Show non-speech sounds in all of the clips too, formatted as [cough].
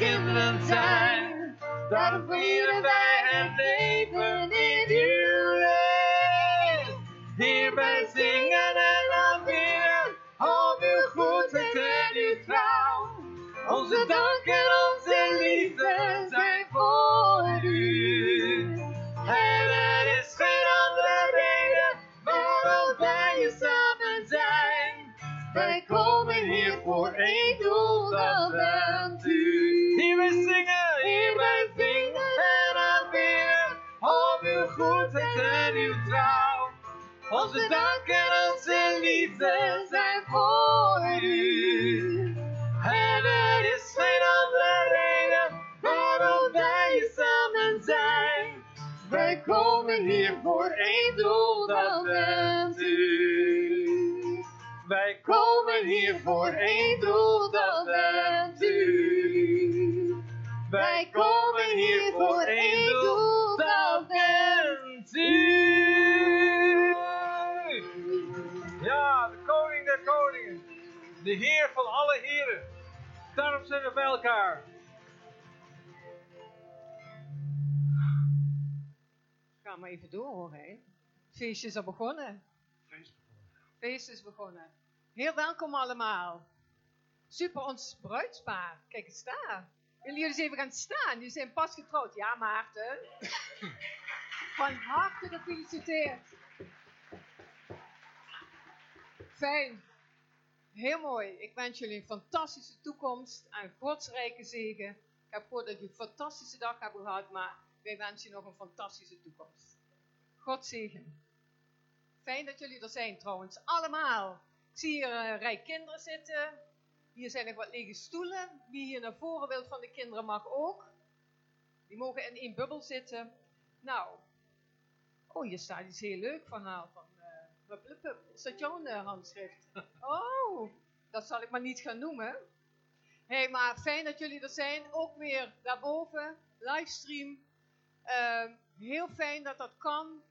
kinderen zijn. Daarom vieren wij het leven in uw Onze dank en onze liefde zijn voor u. En er is geen andere reden waarom wij samen zijn. Wij komen hier voor één doel, dat bent u. Wij komen hier voor één doel, dat bent u. Wij komen hier voor één doel, De heer van alle heren. Daarom zijn we bij elkaar. Ga maar even door hoor, hè. Feestje is al begonnen. Feest is begonnen. Heel welkom allemaal. Super, ons bruidspaar. Kijk eens daar. Willen jullie eens even gaan staan? Jullie zijn pas getrouwd. Ja, Maarten. [laughs] Van harte gefeliciteerd. Fijn. Heel mooi. Ik wens jullie een fantastische toekomst en godsrijke zegen. Ik heb gehoord dat jullie een fantastische dag hebben gehad, maar wij wensen je nog een fantastische toekomst. God zegen. Fijn dat jullie er zijn trouwens, allemaal. Ik zie hier een rij kinderen zitten. Hier zijn nog wat lege stoelen. Wie hier naar voren wil van de kinderen mag ook. Die mogen in één bubbel zitten. Nou. Oh, hier staat iets heel leuk verhaal van Is jouw eh, handschrift? [laughs] Oh, dat zal ik maar niet gaan noemen. Hey, maar fijn dat jullie er zijn. Ook weer daarboven, livestream. Eh, heel fijn dat dat kan.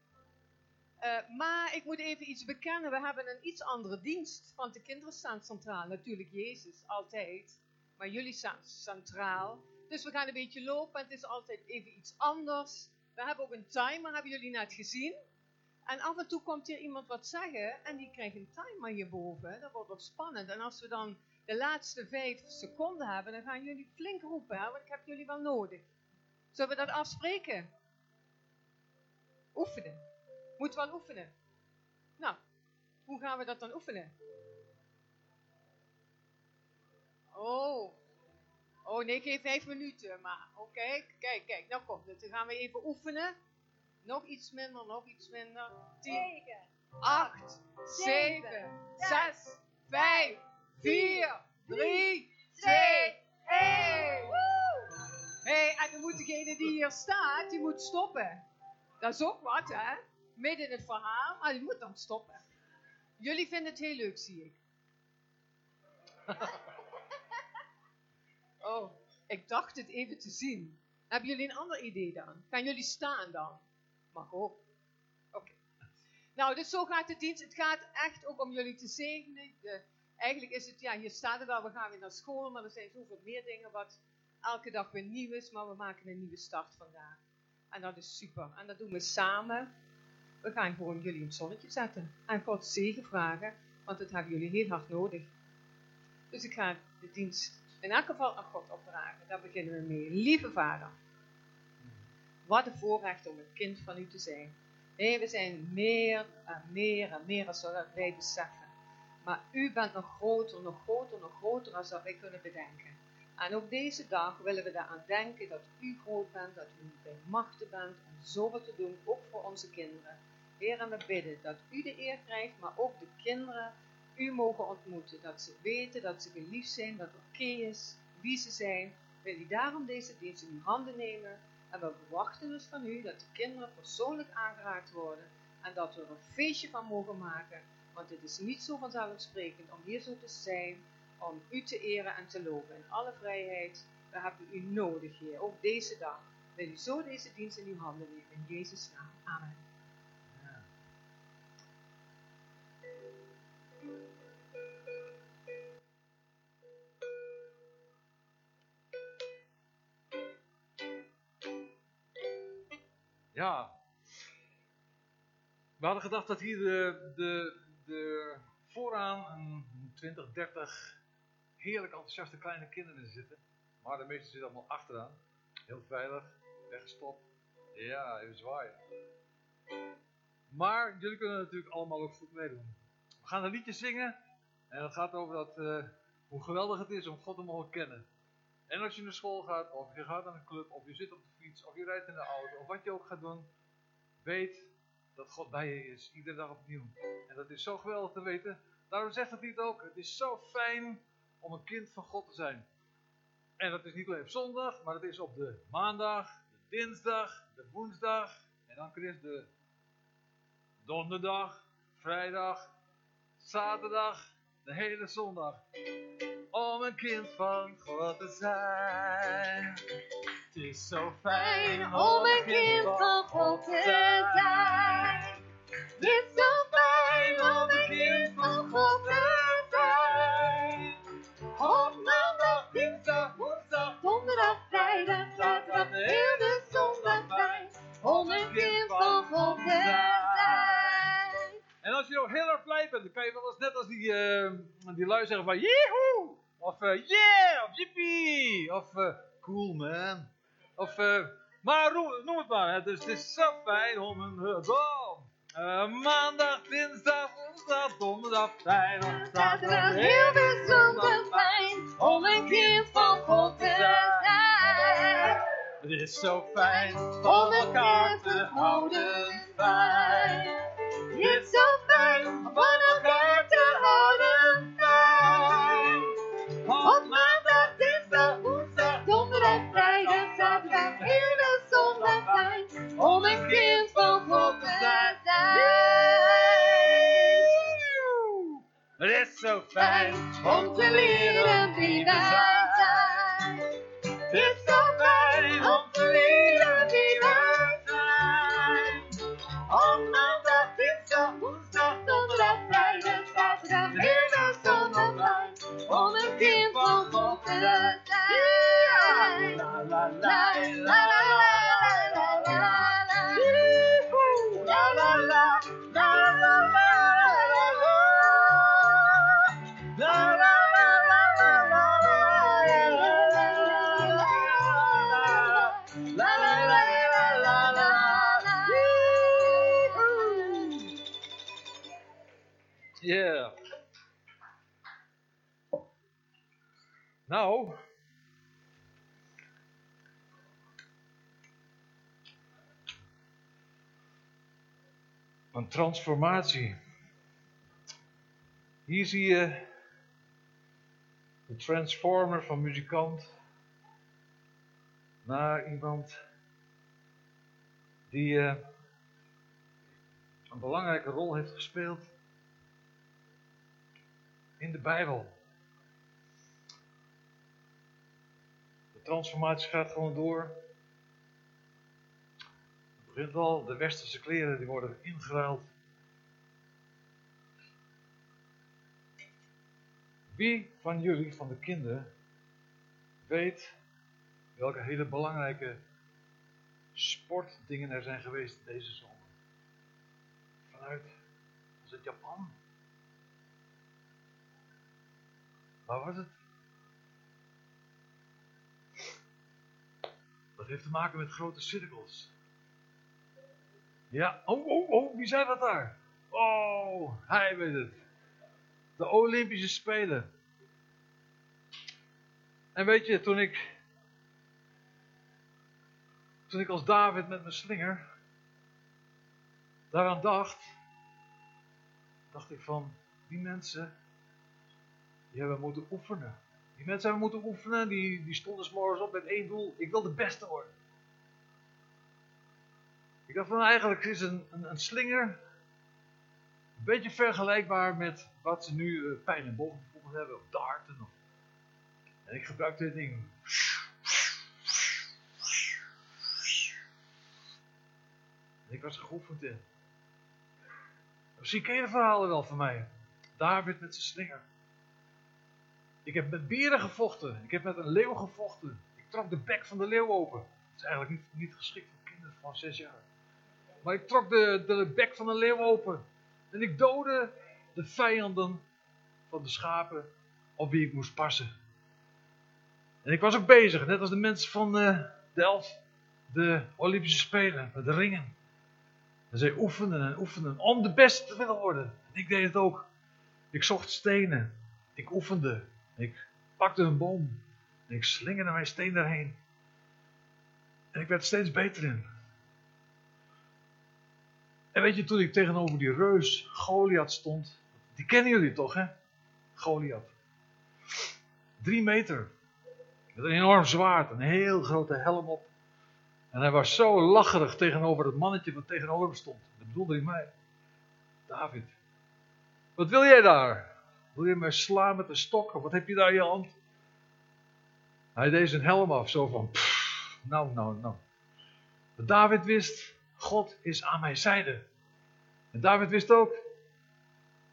Uh, maar ik moet even iets bekennen. We hebben een iets andere dienst. Want de kinderen staan centraal. Natuurlijk Jezus, altijd. Maar jullie staan centraal. Dus we gaan een beetje lopen. Het is altijd even iets anders. We hebben ook een timer, hebben jullie net gezien. En af en toe komt hier iemand wat zeggen. En die krijgt een timer hierboven. Dat wordt nog spannend. En als we dan de laatste vijf seconden hebben, dan gaan jullie flink roepen. Hè? Want ik heb jullie wel nodig. Zullen we dat afspreken? Oefenen. Moeten we wel oefenen. Nou, hoe gaan we dat dan oefenen? Oh. Oh nee, geen vijf minuten. Maar oké, okay. kijk, kijk, nou komt het. Dan gaan we even oefenen. Nog iets minder, nog iets minder. 10, 8, 7, 6, 5, 4, 3, 2, 1. Hé, en dan moet degene die hier staat, die moet stoppen. Dat is ook wat, hè? Midden in het verhaal, maar die moet dan stoppen. Jullie vinden het heel leuk, zie ik. [laughs] oh, ik dacht het even te zien. Hebben jullie een ander idee dan? Gaan jullie staan dan? Mag ook. Oké. Nou, dus zo gaat de dienst. Het gaat echt ook om jullie te zegenen. Eigenlijk is het, ja, hier staat het al, we gaan weer naar school, maar er zijn zoveel meer dingen wat elke dag weer nieuw is, maar we maken een nieuwe start vandaag. En dat is super. En dat doen we samen. We gaan gewoon jullie een zonnetje zetten. En God zegen vragen, want dat hebben jullie heel hard nodig. Dus ik ga de dienst in elk geval aan God opdragen. Daar beginnen we mee. Lieve Vader, wat een voorrecht om een kind van u te zijn. Nee, we zijn meer en meer en meer als wij beseffen. Maar u bent nog groter, nog groter, nog groter als dat wij kunnen bedenken. En op deze dag willen we eraan denken dat u groot bent, dat u bij machten bent om zoveel te doen, ook voor onze kinderen. Heer, en we bidden dat u de eer krijgt, maar ook de kinderen u mogen ontmoeten. Dat ze weten dat ze geliefd zijn, dat het oké is wie ze zijn. Wil u daarom deze dienst in uw handen nemen. En we verwachten dus van u dat de kinderen persoonlijk aangeraakt worden. En dat we er een feestje van mogen maken. Want het is niet zo vanzelfsprekend om hier zo te zijn om u te eren en te loven in alle vrijheid. We hebben u nodig, Heer, ook deze dag. Wil u zo deze dienst in uw handen nemen, in Jezus' naam. Amen. Ja. We hadden gedacht dat hier de, de, de vooraan een 20, 30 heerlijk enthousiaste kleine kinderen zitten. Maar de meeste zitten allemaal achteraan. Heel veilig, weggestopt. Ja, even zwaaien. Maar jullie kunnen natuurlijk allemaal ook goed meedoen. We gaan een liedje zingen. En dat gaat over dat, eh, hoe geweldig het is om God te mogen kennen. En als je naar school gaat, of je gaat naar een club, of je zit op de fiets, of je rijdt in de auto, of wat je ook gaat doen. Weet dat God bij je is, iedere dag opnieuw. En dat is zo geweldig te weten. Daarom zegt het lied ook, het is zo fijn om een kind van God te zijn. En dat is niet alleen op zondag, maar het is op de maandag, de dinsdag, de woensdag, en dan is de donderdag, vrijdag, zaterdag, de hele zondag. Om een kind van God te zijn. Het is zo fijn om een kind van God te zijn. Het is zo fijn om een kind van God te zijn. Op maandag, dinsdag, woensdag, donderdag, vrijdag, zaterdag, de hele zondag fijn. Om een kind van God te zijn. En als je nou heel erg blij bent, dan kan je wel eens net als die, eh, die lui zeggen van Yeehoe! Of eh, yeah! Of yippie! Of eh, cool man! Of, eh, maar noem, het maar. Hè. Dus het is zo fijn om een uh. Eh, maandag, dinsdag, woensdag, donderdag, vrijdag, Zaterdag, heel de zondag fijn. Om een kind van God te zijn. Het is zo fijn Om elkaar te houden fijn. fijn. Het is zo fijn om zo fijn Om te leren wie wij zijn. Het is zo fijn om te leren wie wij zijn. Op maandag, dinsdag, woensdag, donderdag, vrijdag, zaterdag, hele zondag fijn. Om een kind van God te zijn. La la La la la la la Een transformatie. Hier zie je de transformer van muzikant naar iemand die eh, een belangrijke rol heeft gespeeld in de Bijbel. De transformatie gaat gewoon door. Begint al, de westerse kleren die worden ingeruild. Wie van jullie, van de kinderen, weet welke hele belangrijke sportdingen er zijn geweest deze zomer? Vanuit, was het Japan? Waar was het? Dat heeft te maken met grote cirkels. Ja, oh, oh, oh, wie zei dat daar? Oh, hij weet het. De Olympische Spelen. En weet je, toen ik. Toen ik als David met mijn slinger. daaraan dacht. dacht ik van. die mensen. die hebben moeten oefenen. Die mensen hebben moeten oefenen, die, die stonden 's morgens op met één doel. Ik wil de beste worden. Ik dacht van eigenlijk is een, een, slinger een beetje vergelijkbaar met wat ze nu uh, pijn en boven bijvoorbeeld hebben, of darten. Of... En ik gebruikte dit ding. En ik was geoefend in. Misschien ken je de verhalen wel van mij. David met zijn slinger. Ik heb met beren gevochten. Ik heb met een leeuw gevochten. Ik trok de bek van de leeuw open. Dat is eigenlijk niet, niet geschikt voor kinderen van zes jaar. Maar ik trok de, de bek van de leeuw open. En ik doodde de vijanden van de schapen op wie ik moest passen. En ik was ook bezig, net als de mensen van uh, Delft, de Olympische Spelen, met de ringen. En zij oefenden en oefenden om de beste te willen worden. En ik deed het ook. Ik zocht stenen. Ik oefende. Ik pakte een boom. En ik slingerde mijn steen daarheen. En ik werd steeds beter in. En weet je, toen ik tegenover die reus Goliath stond, die kennen jullie toch, hè? Goliath. Drie meter. Met een enorm zwaard, een heel grote helm op. En hij was zo lacherig tegenover het mannetje wat tegenover hem stond. Dat bedoelde hij mij. David, wat wil jij daar? Wil je mij slaan met een stok? Of wat heb je daar in je hand? Hij deed zijn helm af, zo van, pff, nou, nou, nou. Maar David wist, God is aan mijn zijde. En David wist ook,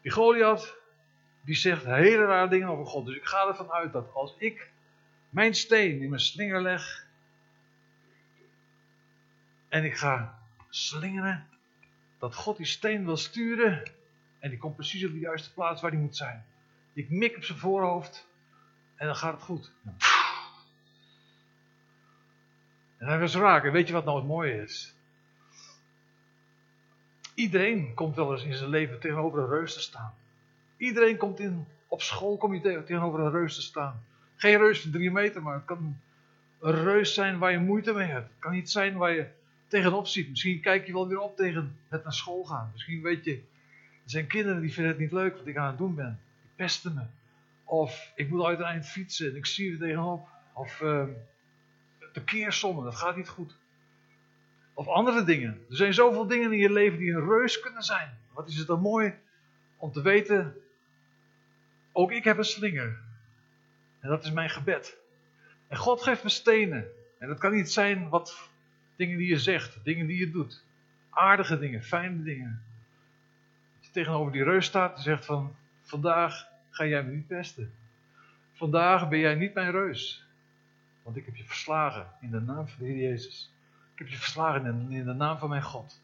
die Goliath, die zegt hele rare dingen over God. Dus ik ga ervan uit dat als ik mijn steen in mijn slinger leg, en ik ga slingeren, dat God die steen wil sturen, en die komt precies op de juiste plaats waar die moet zijn. Ik mik op zijn voorhoofd, en dan gaat het goed. En hij was raak. En weet je wat nou het mooie is? Iedereen komt wel eens in zijn leven tegenover een reus te staan. Iedereen komt in, op school kom je tegenover een reus te staan. Geen reus van drie meter, maar het kan een reus zijn waar je moeite mee hebt. Het kan iets zijn waar je tegenop ziet. Misschien kijk je wel weer op tegen het naar school gaan. Misschien weet je, er zijn kinderen die vinden het niet leuk wat ik aan het doen ben. Die pesten me. Of ik moet uit een eind fietsen en ik zie er tegenop. Of uh, de keersommen, dat gaat niet goed. Of andere dingen. Er zijn zoveel dingen in je leven die een reus kunnen zijn. Wat is het dan mooi om te weten, ook ik heb een slinger. En dat is mijn gebed. En God geeft me stenen. En dat kan niet zijn wat dingen die je zegt, dingen die je doet. Aardige dingen, fijne dingen. Dat je tegenover die reus staat en zegt van, vandaag ga jij me niet pesten. Vandaag ben jij niet mijn reus. Want ik heb je verslagen in de naam van de Heer Jezus. Ik heb je verslagen in, de naam van mijn God.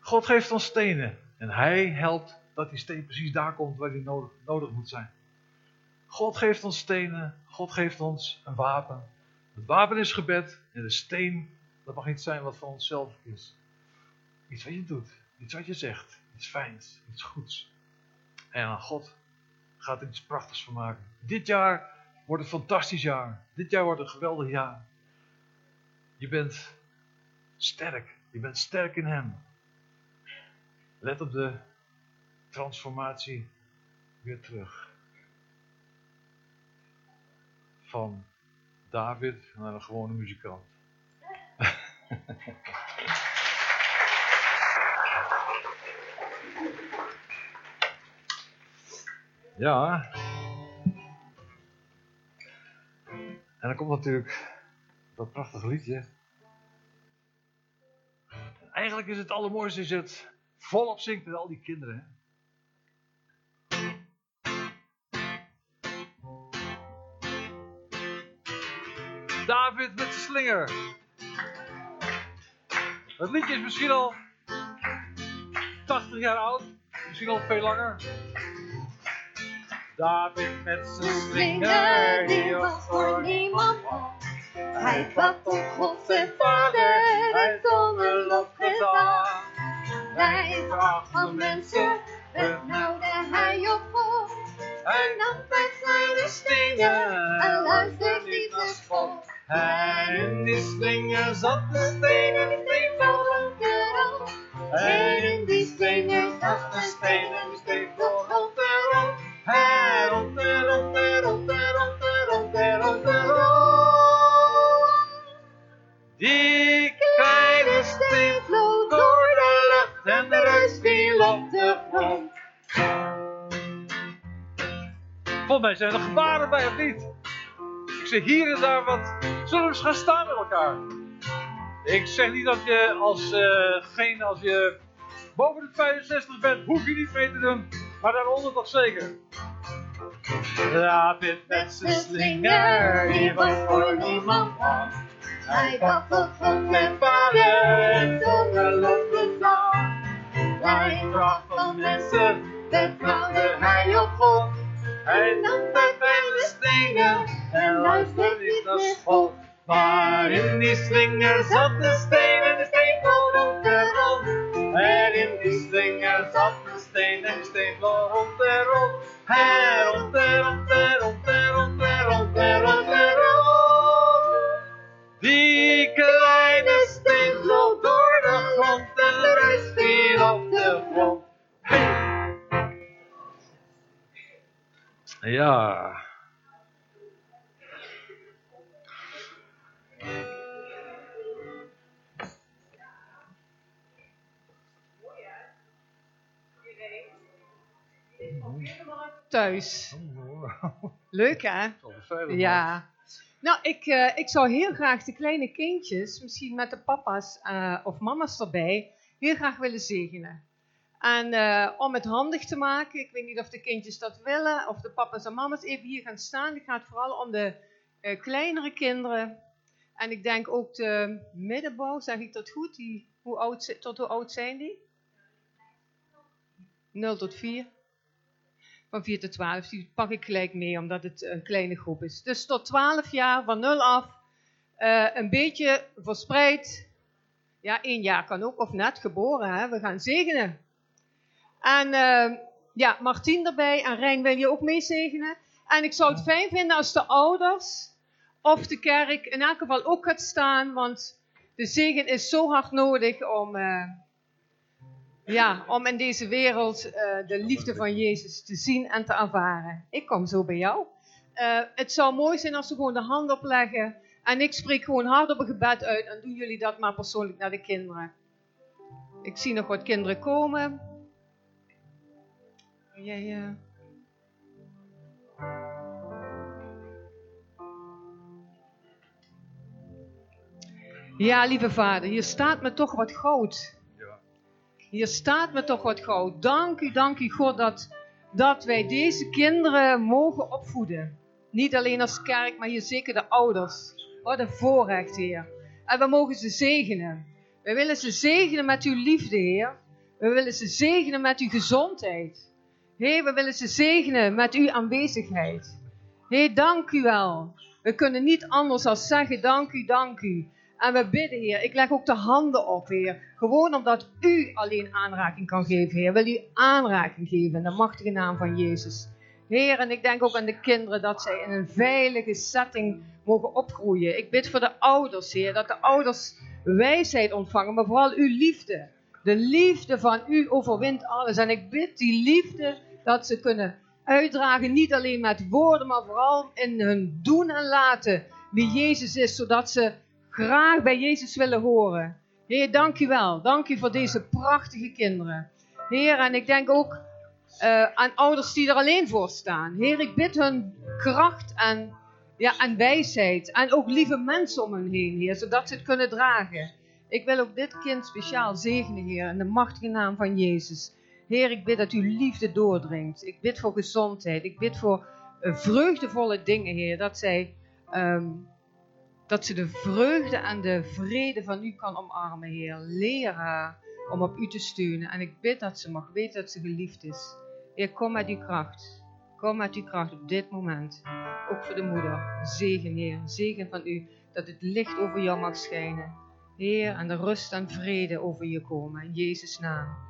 God geeft ons stenen. En hij helpt dat die steen precies daar komt waar die nodig, nodig moet zijn. God geeft ons stenen. God geeft ons een wapen. Het wapen is gebed. En de steen, dat mag niet zijn wat voor onszelf is. Iets wat je doet. Iets wat je zegt. Iets fijns. Iets goeds. En God gaat er iets prachtigs van maken. Dit jaar wordt een fantastisch jaar. Dit jaar wordt een geweldig jaar. Je bent sterk. Je bent sterk in Hem. Let op de transformatie weer terug. Van David naar een gewone muzikant. [laughs] ja. En dan komt natuurlijk dat prachtige liedje. Eigenlijk is het allermooiste als je het volop zingt met al die kinderen. David met de slinger. Het liedje is misschien al 80 jaar oud, misschien al veel langer. David met zijn slinger, die was voor niemand Hij kwam op God zijn vader en zonder lofgezang. Wij van mensen, benauwde hij op God. Hij nam bij kleine stenen en luisterde niet naar God. En in die slinger zat de steen en die viel rond erom. En in die Volgens mij zijn er gebaren bij, of niet? Ik zeg hier en daar wat. Zullen we eens gaan staan met elkaar? Ik zeg niet dat je als, eh, geen, als je boven de 65 bent, hoef je niet mee te doen. Maar daaronder toch zeker. David met zijn slinger, die was voor niemand. Hij waffelt van zijn vader en zonder lofgezang. Hij bracht van mensen, vertrouwde hij op God. Hij nam bij de stenen en luisterde niet naar schot. Maar in die slinger zat de steen en de steen vloog rond en rond. En in die slinger zat de steen en de steen vloog rond en rond. En rond en Ja. Thuis. Leuk hè? Ja. Nou, ik, eh, ik zou heel graag de kleine kindjes, misschien met de papa's eh, of mama's erbij, heel graag willen zegenen. En eh, om het handig te maken, ik weet niet of de kindjes dat willen, of de papa's en mama's even hier gaan staan. Het gaat vooral om de eh, kleinere kinderen. En ik denk ook de middenbouw, zeg ik dat goed? Die, hoe oud, tot hoe oud zijn die? 0 tot 4. Van 4 tot 12, die pak ik gelijk mee, omdat het een kleine groep is. Dus tot 12 jaar, van 0 af, eh, een beetje verspreid. Ja, één jaar kan ook, of net geboren, hè? we gaan zegenen. En eh, ja, Martien erbij en Rijn wil je ook meezegenen. En ik zou het fijn vinden als de ouders of de kerk in elk geval ook gaat staan, want de zegen is zo hard nodig om, eh, ja, om in deze wereld eh, de liefde van Jezus te zien en te ervaren. Ik kom zo bij jou. Eh, het zou mooi zijn als we gewoon de hand opleggen en ik spreek gewoon hard op een gebed uit en doen jullie dat maar persoonlijk naar de kinderen. Ik zie nog wat kinderen komen. Jij, eh, Ja, lieve vader, hier staat me toch wat goud. Ja. Hier staat me toch wat goud. Dank u, dank u God dat, dat wij deze kinderen mogen opvoeden. Niet alleen als kerk, maar hier zeker de ouders. Wat een voorrecht, Heer. En we mogen ze zegenen. We willen ze zegenen met uw liefde, Heer. We willen ze zegenen met uw gezondheid. Heer, we willen ze zegenen met uw aanwezigheid. Heer, dank u wel. We kunnen niet anders dan zeggen, dank u, dank u. En we bidden, Heer, ik leg ook de handen op, Heer. Gewoon omdat u alleen aanraking kan geven, Heer. Wil u aanraking geven in de machtige naam van Jezus. Heer, en ik denk ook aan de kinderen dat zij in een veilige setting mogen opgroeien. Ik bid voor de ouders, Heer, dat de ouders wijsheid ontvangen, maar vooral uw liefde. De liefde van u overwint alles. En ik bid die liefde dat ze kunnen uitdragen, niet alleen met woorden, maar vooral in hun doen en laten wie Jezus is, zodat ze graag bij Jezus willen horen. Heer, dank u wel. Dank u voor deze prachtige kinderen. Heer, en ik denk ook eh, aan ouders die er alleen voor staan. Heer, ik bid hun kracht en, ja, en wijsheid. En ook lieve mensen om hen heen, Heer, zodat ze het kunnen dragen. Ik wil ook dit kind speciaal zegenen, Heer, in de machtige naam van Jezus. Heer, ik bid dat uw liefde doordringt. Ik bid voor gezondheid. Ik bid voor eh, vreugdevolle dingen, Heer. Dat zij, ehm, dat ze de vreugde en de vrede van u kan omarmen, Heer. Leer haar om op u te steunen. En ik bid dat ze mag weten dat ze geliefd is. Heer, kom met uw kracht. Kom met uw kracht op dit moment. Ook voor de moeder. Zegen, Heer. Zegen van u. Dat het licht over jou mag schijnen. Heer, en de rust en vrede over je komen. In Jezus' naam.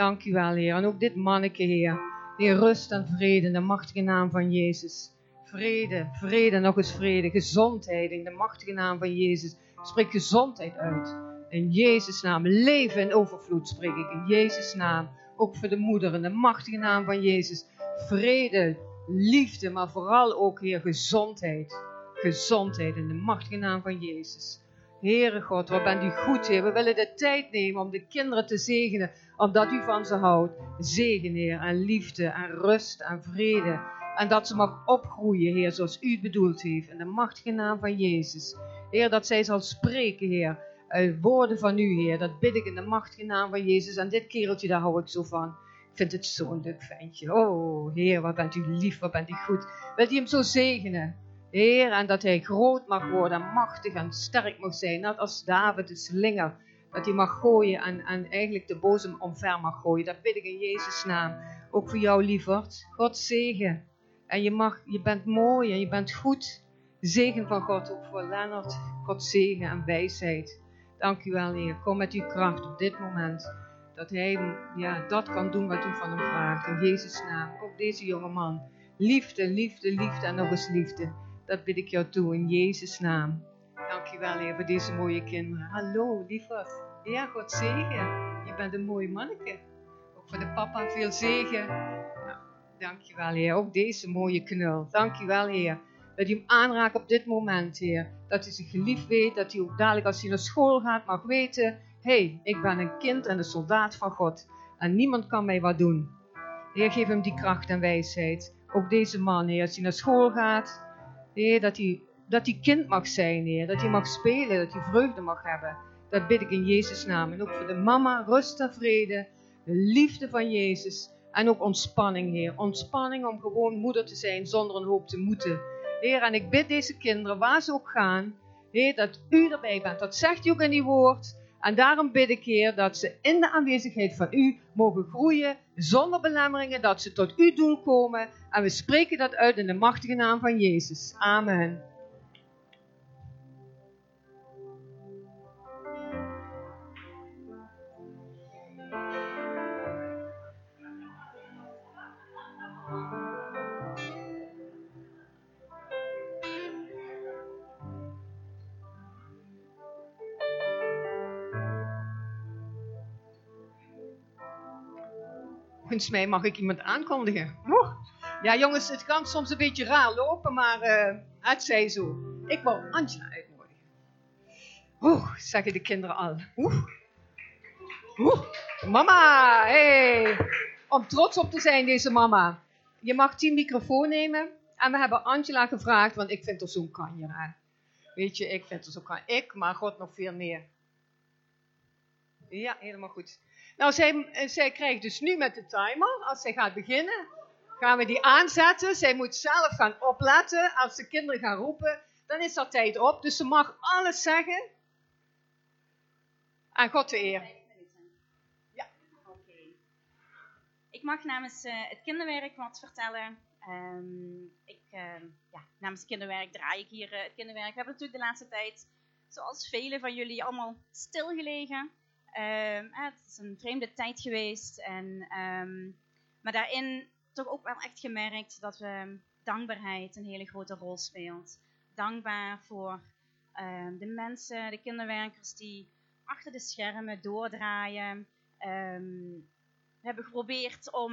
Dank u wel, Heer. En ook dit manneke, Heer. Heer, rust en vrede in de machtige naam van Jezus. Vrede, vrede, nog eens vrede. Gezondheid in de machtige naam van Jezus. Spreek gezondheid uit. In Jezus' naam. Leven in overvloed spreek ik. In Jezus' naam. Ook voor de moeder in de machtige naam van Jezus. Vrede, liefde, maar vooral ook, Heer, gezondheid. Gezondheid in de machtige naam van Jezus. Heere God, wat bent u goed, Heer. We willen de tijd nemen om de kinderen te zegenen, omdat u van ze houdt. Zegen, Heer, en liefde, en rust, en vrede. En dat ze mag opgroeien, Heer, zoals u het bedoeld heeft. In de machtige naam van Jezus. Heer, dat zij zal spreken, Heer. Uit woorden van u, Heer. Dat bid ik in de machtige naam van Jezus. En dit kereltje, daar hou ik zo van. Ik vind het zo'n leuk ventje. Oh, Heer, wat bent u lief, wat bent u goed. Wilt u hem zo zegenen? Heer, en dat hij groot mag worden, en machtig en sterk mag zijn. Net als David de slinger, dat hij mag gooien en, en eigenlijk de boze omver mag gooien. Dat bid ik in Jezus' naam. Ook voor jou, lieverd. God zegen. En je, mag, je bent mooi en je bent goed. Zegen van God, ook voor Lennart. God zegen en wijsheid. Dank u wel, Heer. Kom met uw kracht op dit moment. Dat hij ja, dat kan doen wat u van hem vraagt. In Jezus' naam. Ook deze jonge man. Liefde, liefde, liefde en nog eens liefde. Dat bid ik jou toe in Jezus' naam. Dank u wel, Heer, voor deze mooie kinderen. Hallo, lieverd. Ja, God zegen. Je bent een mooi manneke. Ook voor de papa veel zegen. Nou, dank je wel, Heer. Ook deze mooie knul. Dank je wel, Heer. Dat hij hem aanraakt op dit moment, Heer. Dat hij zich geliefd weet. Dat hij ook dadelijk als hij naar school gaat mag weten. Hey, ik ben een kind en een soldaat van God. En niemand kan mij wat doen. Heer, geef hem die kracht en wijsheid. Ook deze man, Heer, als hij naar school gaat. Heer, dat hij, dat hij kind mag zijn, Heer. Dat hij mag spelen, dat hij vreugde mag hebben. Dat bid ik in Jezus' naam. En ook voor de mama, rust en vrede. De liefde van Jezus. En ook ontspanning, Heer. Ontspanning om gewoon moeder te zijn zonder een hoop te moeten. Heer, en ik bid deze kinderen, waar ze ook gaan, Heer, dat u erbij bent. Dat zegt u ook in die woord. En daarom bid ik, Heer, dat ze in de aanwezigheid van u mogen groeien, zonder belemmeringen, dat ze tot uw doel komen. En we spreken dat uit in de machtige naam van Jezus. Amen. Volgens mij mag ik iemand aankondigen. Oeh. Ja, jongens, het kan soms een beetje raar lopen, maar uh, het zij zo. Ik wil Angela uitnodigen. Oeh, zeggen de kinderen al. Oeh. Oeh. Mama, hey. Om trots op te zijn, deze mama. Je mag die microfoon nemen. En we hebben Angela gevraagd, want ik vind er zo'n kanjer aan. Weet je, ik vind er zo'n kanjer. Ik, maar God nog veel meer. Ja, helemaal goed. Nou, zij, zij krijgt dus nu met de timer, als zij gaat beginnen, gaan we die aanzetten. Zij moet zelf gaan opletten. Als de kinderen gaan roepen, dan is dat tijd op. Dus ze mag alles zeggen. Aan God de eer. Ja. Oké. Ik mag namens uh, het kinderwerk wat vertellen. Um, ik, uh, ja, namens het kinderwerk draai ik hier uh, het kinderwerk. We hebben natuurlijk de laatste tijd, zoals velen van jullie, allemaal stilgelegen. Um, het is een vreemde tijd geweest. En, um, maar daarin toch ook wel echt gemerkt dat we dankbaarheid een hele grote rol speelt. Dankbaar voor de mensen, de kinderwerkers die achter de schermen doordraaien. we hebben geprobeerd om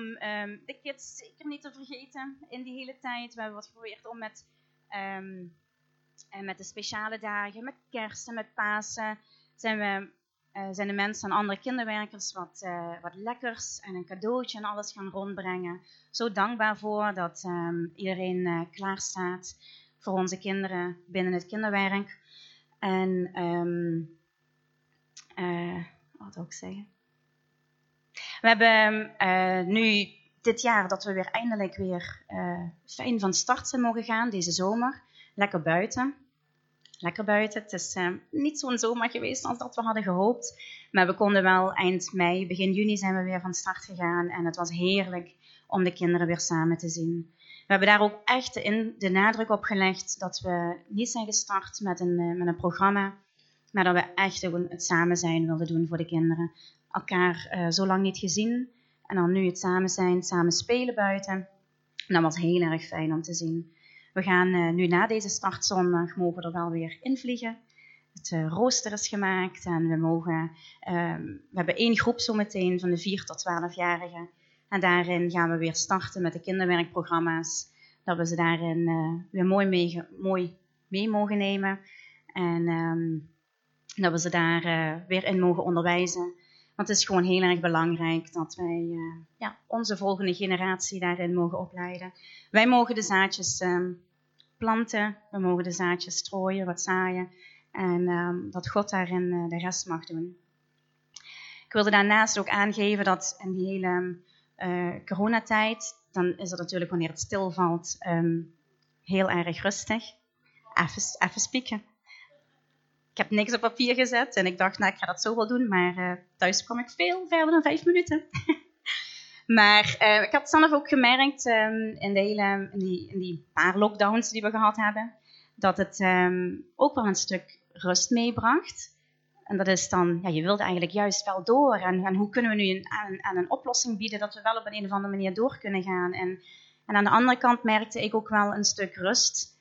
de kids zeker niet te vergeten in die hele tijd. We hebben wat geprobeerd om met, en met de speciale dagen, met kerst en met Pasen, zijn we uh, zijn de mensen en andere kinderwerkers wat, uh, wat lekkers en een cadeautje en alles gaan rondbrengen. Zo dankbaar voor dat um, iedereen uh, klaar staat voor onze kinderen binnen het kinderwerk. En um, wat wil zeggen? We hebben nu dit jaar dat we weer eindelijk weer fijn van start zijn mogen gaan, deze zomer. Lekker buiten lekker buiten. Het is uh, niet zo'n zomer geweest als dat we hadden gehoopt. Maar we konden wel eind mei, begin juni zijn we weer van start gegaan. En het was heerlijk om de kinderen weer samen te zien. We hebben daar ook echt in, de nadruk op gelegd dat we niet zijn gestart met een, uh, met een programma. Maar dat we echt het samen zijn wilden doen voor de kinderen. Elkaar uh, zo lang niet gezien. En dan nu het samen zijn, samen spelen buiten. En dat was heel erg fijn om te zien. We gaan uh, nu na deze startzondag mogen er wel weer invliegen. Het uh, rooster is gemaakt en we mogen, um, we hebben één groep zometeen van de 4 tot 12-jarigen. En daarin gaan we weer starten met de kinderwerkprogramma's. Dat we ze daarin uh, weer mooi mee, mooi mee mogen nemen. En um, dat we ze daar weer in mogen onderwijzen. Want het is gewoon heel erg belangrijk dat wij ja, onze volgende generatie daarin mogen opleiden. Wij mogen de zaadjes um, planten, we mogen de zaadjes strooien, wat zaaien. En um, dat God daarin uh, de rest mag doen. Ik wilde daarnaast ook aangeven dat in die hele uh, coronatijd, dan is het natuurlijk wanneer het stilvalt heel erg rustig. even, even spieken. Ik heb niks op papier gezet en ik dacht, nou, ik ga dat zo wel doen, maar eh, thuis kwam ik veel verder dan vijf minuten. [laughs] maar eh, ik had zelf ook gemerkt ehm, in, de hele, in, die, in die paar lockdowns die we gehad hebben, dat het ehm, ook wel een stuk rust meebracht. En dat is dan, ja, je wilde eigenlijk juist wel door. En, en hoe kunnen we nu een, aan, een oplossing bieden dat we wel op een, een of andere manier door kunnen gaan. En, en aan de andere kant merkte ik ook wel een stuk rust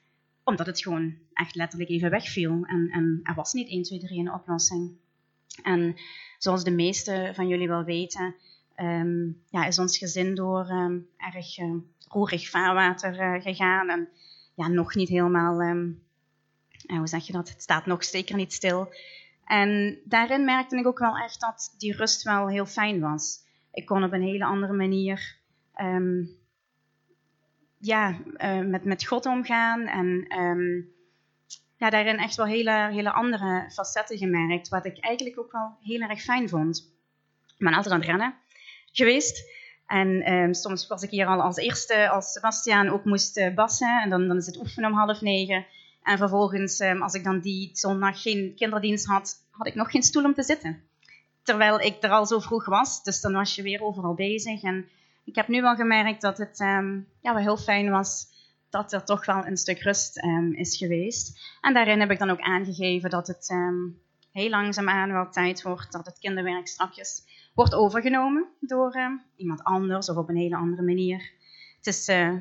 omdat het gewoon echt letterlijk even wegviel. En, en er was niet 1, 2, 3 een oplossing. En zoals de meesten van jullie wel weten, ehm, ja, is ons gezin door um, erg uh, roerig vaarwater uh, gegaan. En ja, nog niet helemaal, um, hoe zeg je dat? Het staat nog zeker niet stil. En daarin merkte ik ook wel echt dat die rust wel heel fijn was. Ik kon op een hele andere manier ja, uh, met, met God omgaan. En um, ja, daarin echt wel hele, hele andere facetten gemerkt. Wat ik eigenlijk ook wel heel erg fijn vond. Ik ben altijd aan het rennen geweest. En um, soms was ik hier al als eerste, als Sebastiaan ook moest uh, bassen. En dan, dan is het oefenen om half negen. En vervolgens, um, als ik dan die zondag geen kinderdienst had, had ik nog geen stoel om te zitten. Terwijl ik er al zo vroeg was. Dus dan was je weer overal bezig. En ik heb nu wel gemerkt dat het um, ja, wel heel fijn was dat er toch wel een stuk rust um, is geweest. En daarin heb ik dan ook aangegeven dat het um, heel langzaamaan wel tijd wordt dat het kinderwerk straks wordt overgenomen door iemand anders of op een hele andere manier. Het is uh,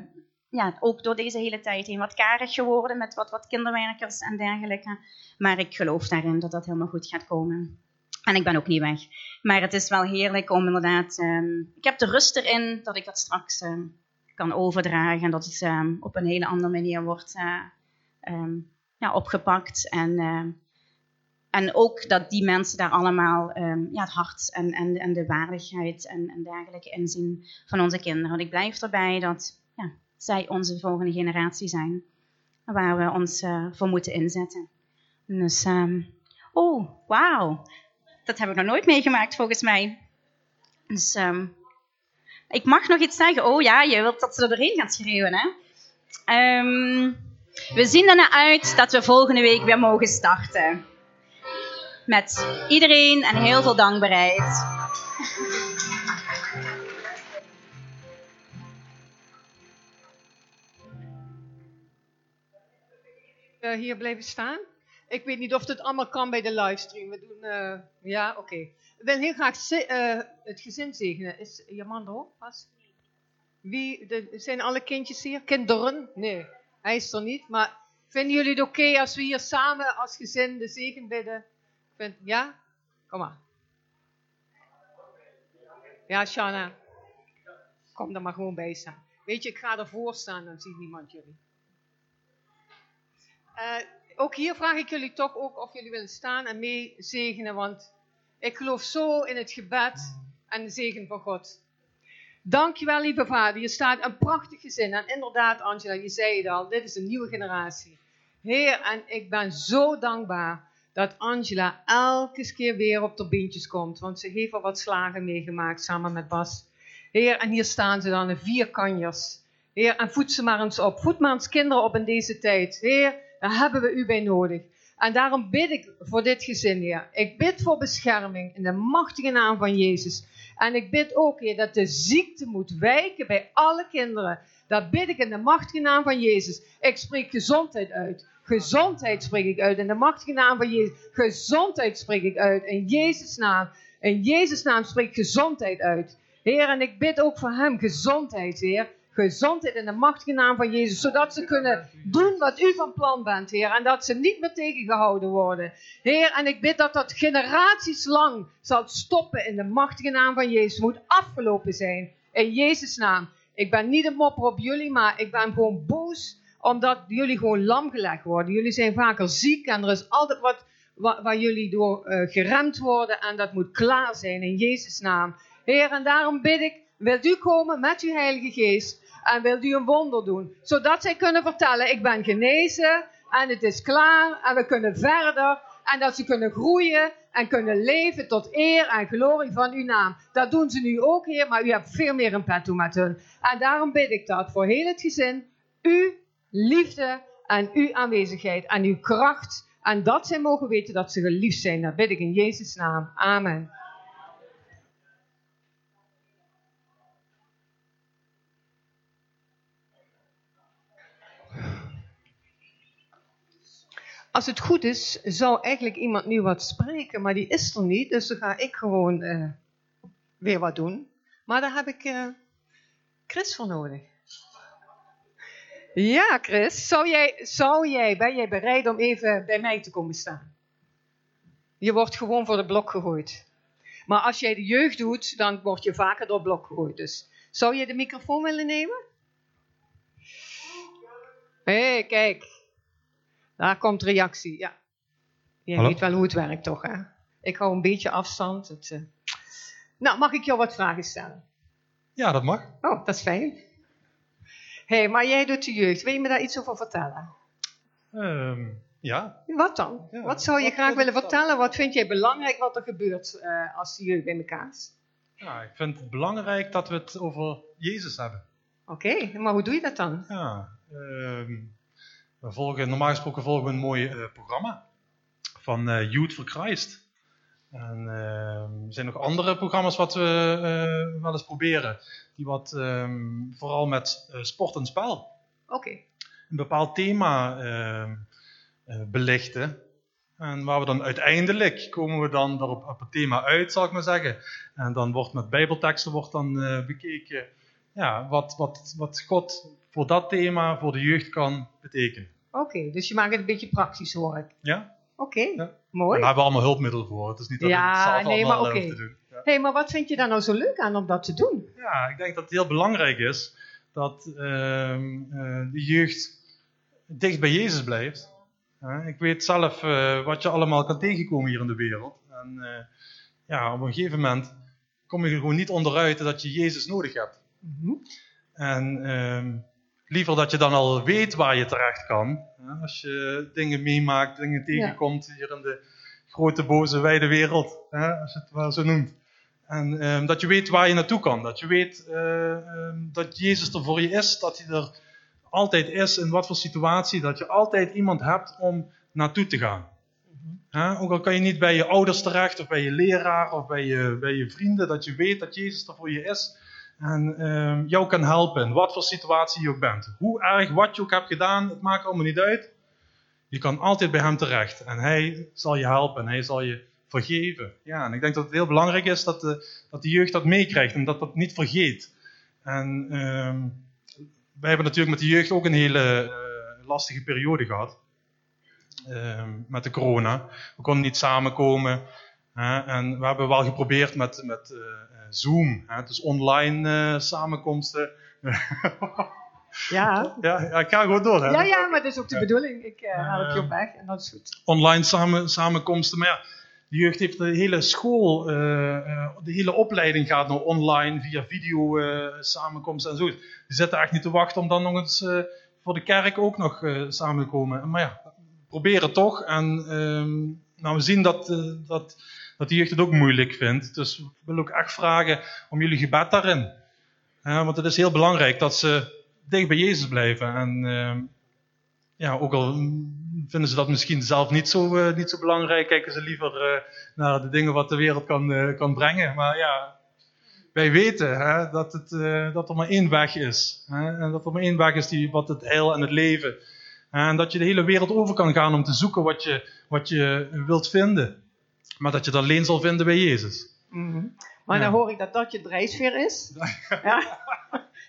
ja, ook door deze hele tijd heen wat karig geworden met wat, wat kinderwerkers en dergelijke. Maar ik geloof daarin dat dat helemaal goed gaat komen. En ik ben ook niet weg. Maar het is wel heerlijk om inderdaad. Um, ik heb de rust erin dat ik dat straks um, kan overdragen. En dat het um, op een hele andere manier wordt uh, ja, opgepakt. En, en ook dat die mensen daar allemaal ja, het hart en, en, en de waardigheid en, en dergelijke inzien van onze kinderen. Want ik blijf erbij dat ja, zij onze volgende generatie zijn. Waar we ons uh, voor moeten inzetten. Dus, oh, wauw. Dat heb ik nog nooit meegemaakt volgens mij. Dus um, ik mag nog iets zeggen. Oh ja, je wilt dat ze er doorheen gaan schreeuwen, hè? Um, we zien ernaar uit dat we volgende week weer mogen starten. Met iedereen en heel veel dankbaarheid. Uh, hier blijven staan. Ik weet niet of het allemaal kan bij de livestream. We doen, uh, ja, oké. Okay. Ik wil heel graag uh, het gezin zegenen. Is je man er? Pas? Wie, zijn alle kindjes hier? Kinderen? Nee, hij is er niet. Maar vinden jullie het oké als we hier samen als gezin de zegen bidden? Vind, ja? Kom maar. Ja, Shana. Kom er maar gewoon bij staan. Weet je, ik ga ervoor staan, dan ziet niemand jullie. Uh, ook hier vraag ik jullie toch ook of jullie willen staan en mee zegenen, want ik geloof zo in het gebed en de zegen van God. Dankjewel, lieve vader. Je staat een prachtig gezin. En inderdaad, Angela, je zei het al, dit is een nieuwe generatie. Heer, en ik ben zo dankbaar dat Angela elke keer weer op de beentjes komt. Want ze heeft al wat slagen meegemaakt samen met Bas. Heer, en hier staan ze dan, in vier kanjers. Heer, en voed ze maar eens op. Voed maar eens kinderen op in deze tijd. Heer, daar hebben we u bij nodig. En daarom bid ik voor dit gezin, Heer. Ik bid voor bescherming in de machtige naam van Jezus. En ik bid ook, Heer, dat de ziekte moet wijken bij alle kinderen. Dat bid ik in de machtige naam van Jezus. Ik spreek gezondheid uit. Gezondheid spreek ik uit in de machtige naam van Jezus. Gezondheid spreek ik uit in Jezus' naam. In Jezus' naam spreek gezondheid uit. Heer, en ik bid ook voor hem gezondheid, Heer gezondheid in de machtige naam van Jezus, zodat ze kunnen doen wat u van plan bent, Heer, en dat ze niet meer tegengehouden worden. Heer, en ik bid dat dat generaties lang zal stoppen in de machtige naam van Jezus. Moet afgelopen zijn, in Jezus' naam. Ik ben niet een mopper op jullie, maar ik ben gewoon boos omdat jullie gewoon lam gelegd worden. Jullie zijn vaker ziek en er is altijd wat waar, jullie door uh, geremd worden en dat moet klaar zijn in Jezus' naam. Heer, en daarom bid ik, wilt u komen met uw Heilige Geest en wilt u een wonder doen. Zodat zij kunnen vertellen, ik ben genezen en het is klaar en we kunnen verder. En dat ze kunnen groeien en kunnen leven tot eer en glorie van uw naam. Dat doen ze nu ook, Heer, maar u hebt veel meer in petto met hun. En daarom bid ik dat voor heel het gezin. U, liefde en uw aanwezigheid en uw kracht. En dat zij mogen weten dat ze geliefd zijn. Dat bid ik in Jezus' naam. Amen. Als het goed is, zou eigenlijk iemand nu wat spreken, maar die is er niet. Dus dan ga ik gewoon eh, weer wat doen. Maar daar heb ik eh, Chris voor nodig. Ja, Chris, zou jij, zou jij, ben jij bereid om even bij mij te komen staan? Je wordt gewoon voor de blok gegooid. Maar als jij de jeugd doet, dan word je vaker door blok gegooid. Dus zou je de microfoon willen nemen? Hé, hey, kijk. Daar komt reactie, ja. Je Hallo? weet wel hoe het werkt, toch? Hè? Ik hou een beetje afstand. Het, eh. Nou, mag ik jou wat vragen stellen? Ja, dat mag. Oh, dat is fijn. Hé, hey, maar jij doet de jeugd. Wil je me daar iets over vertellen? Ehm, ja. Wat dan? Ja, wat zou je wat graag willen vertellen? Wat vind jij belangrijk wat er gebeurt eh, als de jeugd bij elkaar is? ja, ik vind het belangrijk dat we het over Jezus hebben. Oké, maar hoe doe je dat dan? Ja, ehm, we volgen, normaal gesproken volgen we een mooi eh, programma van eh, Youth for Christ. En ehm, er zijn nog andere programma's wat we eh, wel eens proberen. Die wat ehm, vooral met sport en spel Oké, een bepaald thema ehm, eh, belichten. En waar we dan uiteindelijk komen we dan daarop op het thema uit, zal ik maar zeggen. En dan wordt met bijbelteksten wordt dan bekeken ja, wat, wat, wat God voor dat thema, voor de jeugd kan betekenen. Oké. Dus je maakt het een beetje praktisch, hoor ik. Ja? Oké, Ja. En mooi. daar hebben we allemaal hulpmiddelen voor. Het is niet dat Ja, het zelf nee, allemaal maar hoef te doen. Ja. Hé, hey, maar wat vind je daar nou zo leuk aan om dat te doen? Ja, ik denk dat het heel belangrijk is dat ehm, eh, de jeugd dicht bij Jezus blijft. Ik weet zelf eh, wat je allemaal kan tegenkomen hier in de wereld. En eh, ja, op een gegeven moment kom je er gewoon niet onderuit dat je Jezus nodig hebt. Mhm. En ehm, liever dat je dan al weet waar je terecht kan. Hè, als je dingen meemaakt, dingen tegenkomt hier in de grote, boze, wijde wereld. Hè, als je het wel zo noemt. En ehm, dat je weet waar je naartoe kan. Dat je weet eh, ehm, dat Jezus er voor je is. Dat hij er altijd is in wat voor situatie. Dat je altijd iemand hebt om naartoe te gaan. Ook al kan je niet bij je ouders terecht, of bij je leraar, of bij je, bij je vrienden. Dat je weet dat Jezus er voor je is. En ehm, jou kan helpen in wat voor situatie je ook bent. Hoe erg wat je ook hebt gedaan, het maakt allemaal niet uit. Je kan altijd bij hem terecht. En hij zal je helpen. En hij zal je vergeven. Ja, en ik denk dat het heel belangrijk is dat de, dat de jeugd dat meekrijgt. En dat dat niet vergeet. En ehm, wij hebben natuurlijk met de jeugd ook een hele eh, lastige periode gehad. Ehm, met de corona. We konden niet samenkomen. hè, en we hebben wel geprobeerd met, met eh, Zoom. Hè, dus online eh, samenkomsten. [laughs] Ja. ja, ja, ik ga gewoon door. Hè. Ja, ja, maar dat is ook de Ja. bedoeling. Ik eh help je Ehm, op weg en dat is goed. online samen, samenkomsten. Maar ja, de jeugd heeft de hele school, eh, de hele opleiding gaat nou online via video samenkomsten en zo. Die zitten echt niet te wachten om dan nog eens voor de kerk ook nog samen te komen. Maar ja, proberen toch. En ehm, nou, we zien dat, dat, dat de jeugd het ook moeilijk vindt. Dus ik wil ook echt vragen om jullie gebed daarin. Want het is heel belangrijk dat ze dicht bij Jezus blijven. En ehm, ja, ook al vinden ze dat misschien zelf niet zo, eh, niet zo belangrijk, kijken ze liever eh, naar de dingen wat de wereld kan, eh, kan brengen. Maar ja, wij weten hè, dat, het, dat er maar één weg is. Hè, en dat er maar één weg is die, wat het heil en het leven. En dat je de hele wereld over kan gaan om te zoeken wat je, wat je wilt vinden. Maar dat je dat alleen zal vinden bij Jezus. Mhm. Maar Ja. dan hoor ik dat dat je drijfveer is. [laughs] ja.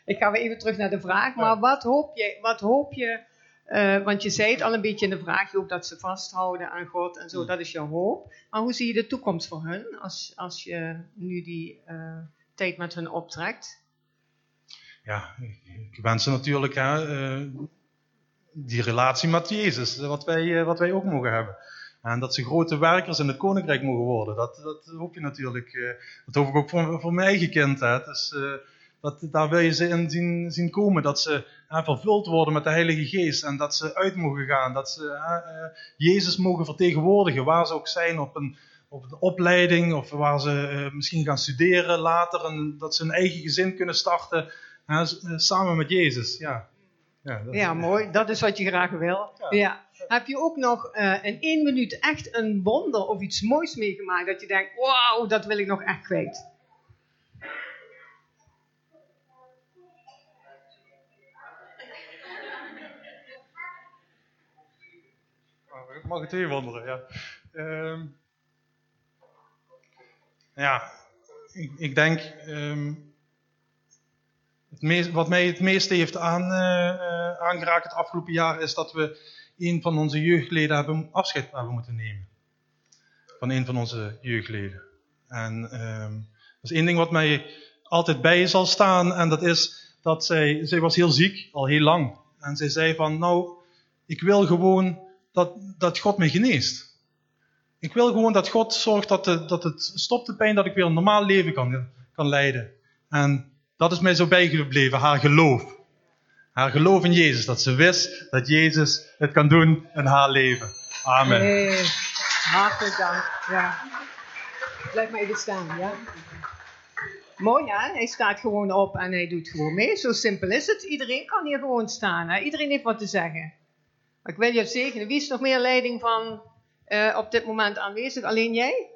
Ik ga weer even terug naar de vraag. Maar wat hoop je, wat hoop je eh, want je zei het al een beetje in de vraag, je hoopt dat ze vasthouden aan God en zo, dat is jouw hoop. Maar hoe zie je de toekomst voor hun als, als je nu die eh, tijd met hun optrekt? Ja, ik wens ze natuurlijk hè, eh, die relatie met Jezus, wat wij, wat wij ook mogen hebben. En dat ze grote werkers in het koninkrijk mogen worden. Dat, dat hoop je natuurlijk. eh, dat hoop ik ook voor, voor mijn eigen kind. Dus, eh, dat, daar wil je ze in zien, zien komen. Dat ze hè, vervuld worden met de Heilige Geest. En dat ze uit mogen gaan. Dat ze eh, Jezus mogen vertegenwoordigen. Waar ze ook zijn op een, op een opleiding. Of waar ze misschien gaan studeren later. En dat ze een eigen gezin kunnen starten. samen met Jezus. Ja. Ik Ja, dat- Ja, mooi. Dat is wat je graag wil. Ja. Heb je ook nog eh, in één minuut echt een wonder of iets moois meegemaakt dat je denkt, wauw, dat wil ik nog echt kwijt? Ik mag het weer wonderen, ja. Ehm, ja, ik, ik denk, ehm, het meest, wat mij het meeste heeft eh, eh, aangeraakt het afgelopen jaar is dat we een van onze jeugdleden hebben afscheid hebben moeten nemen. Van een van onze jeugdleden. En ehm, dat is één ding wat mij altijd bij zal staan en dat is dat zij, zij was heel ziek, al heel lang. En zij zei van, nou, ik wil gewoon dat, dat God me geneest. Ik wil gewoon dat God zorgt dat, dat het stopt de pijn, dat ik weer een normaal leven kan, kan leiden. En dat is mij zo bijgebleven, haar geloof. Haar geloof in Jezus, dat ze wist dat Jezus het kan doen in haar leven. Amen. Hartelijk dank. Ja. Blijf maar even staan, ja. Mooi hè, hij staat gewoon op en hij doet gewoon mee. Zo simpel is het. Iedereen kan hier gewoon staan. Hè? Iedereen heeft wat te zeggen. Maar ik wil je zegenen. Wie is nog meer leiding van eh, op dit moment aanwezig? Alleen jij?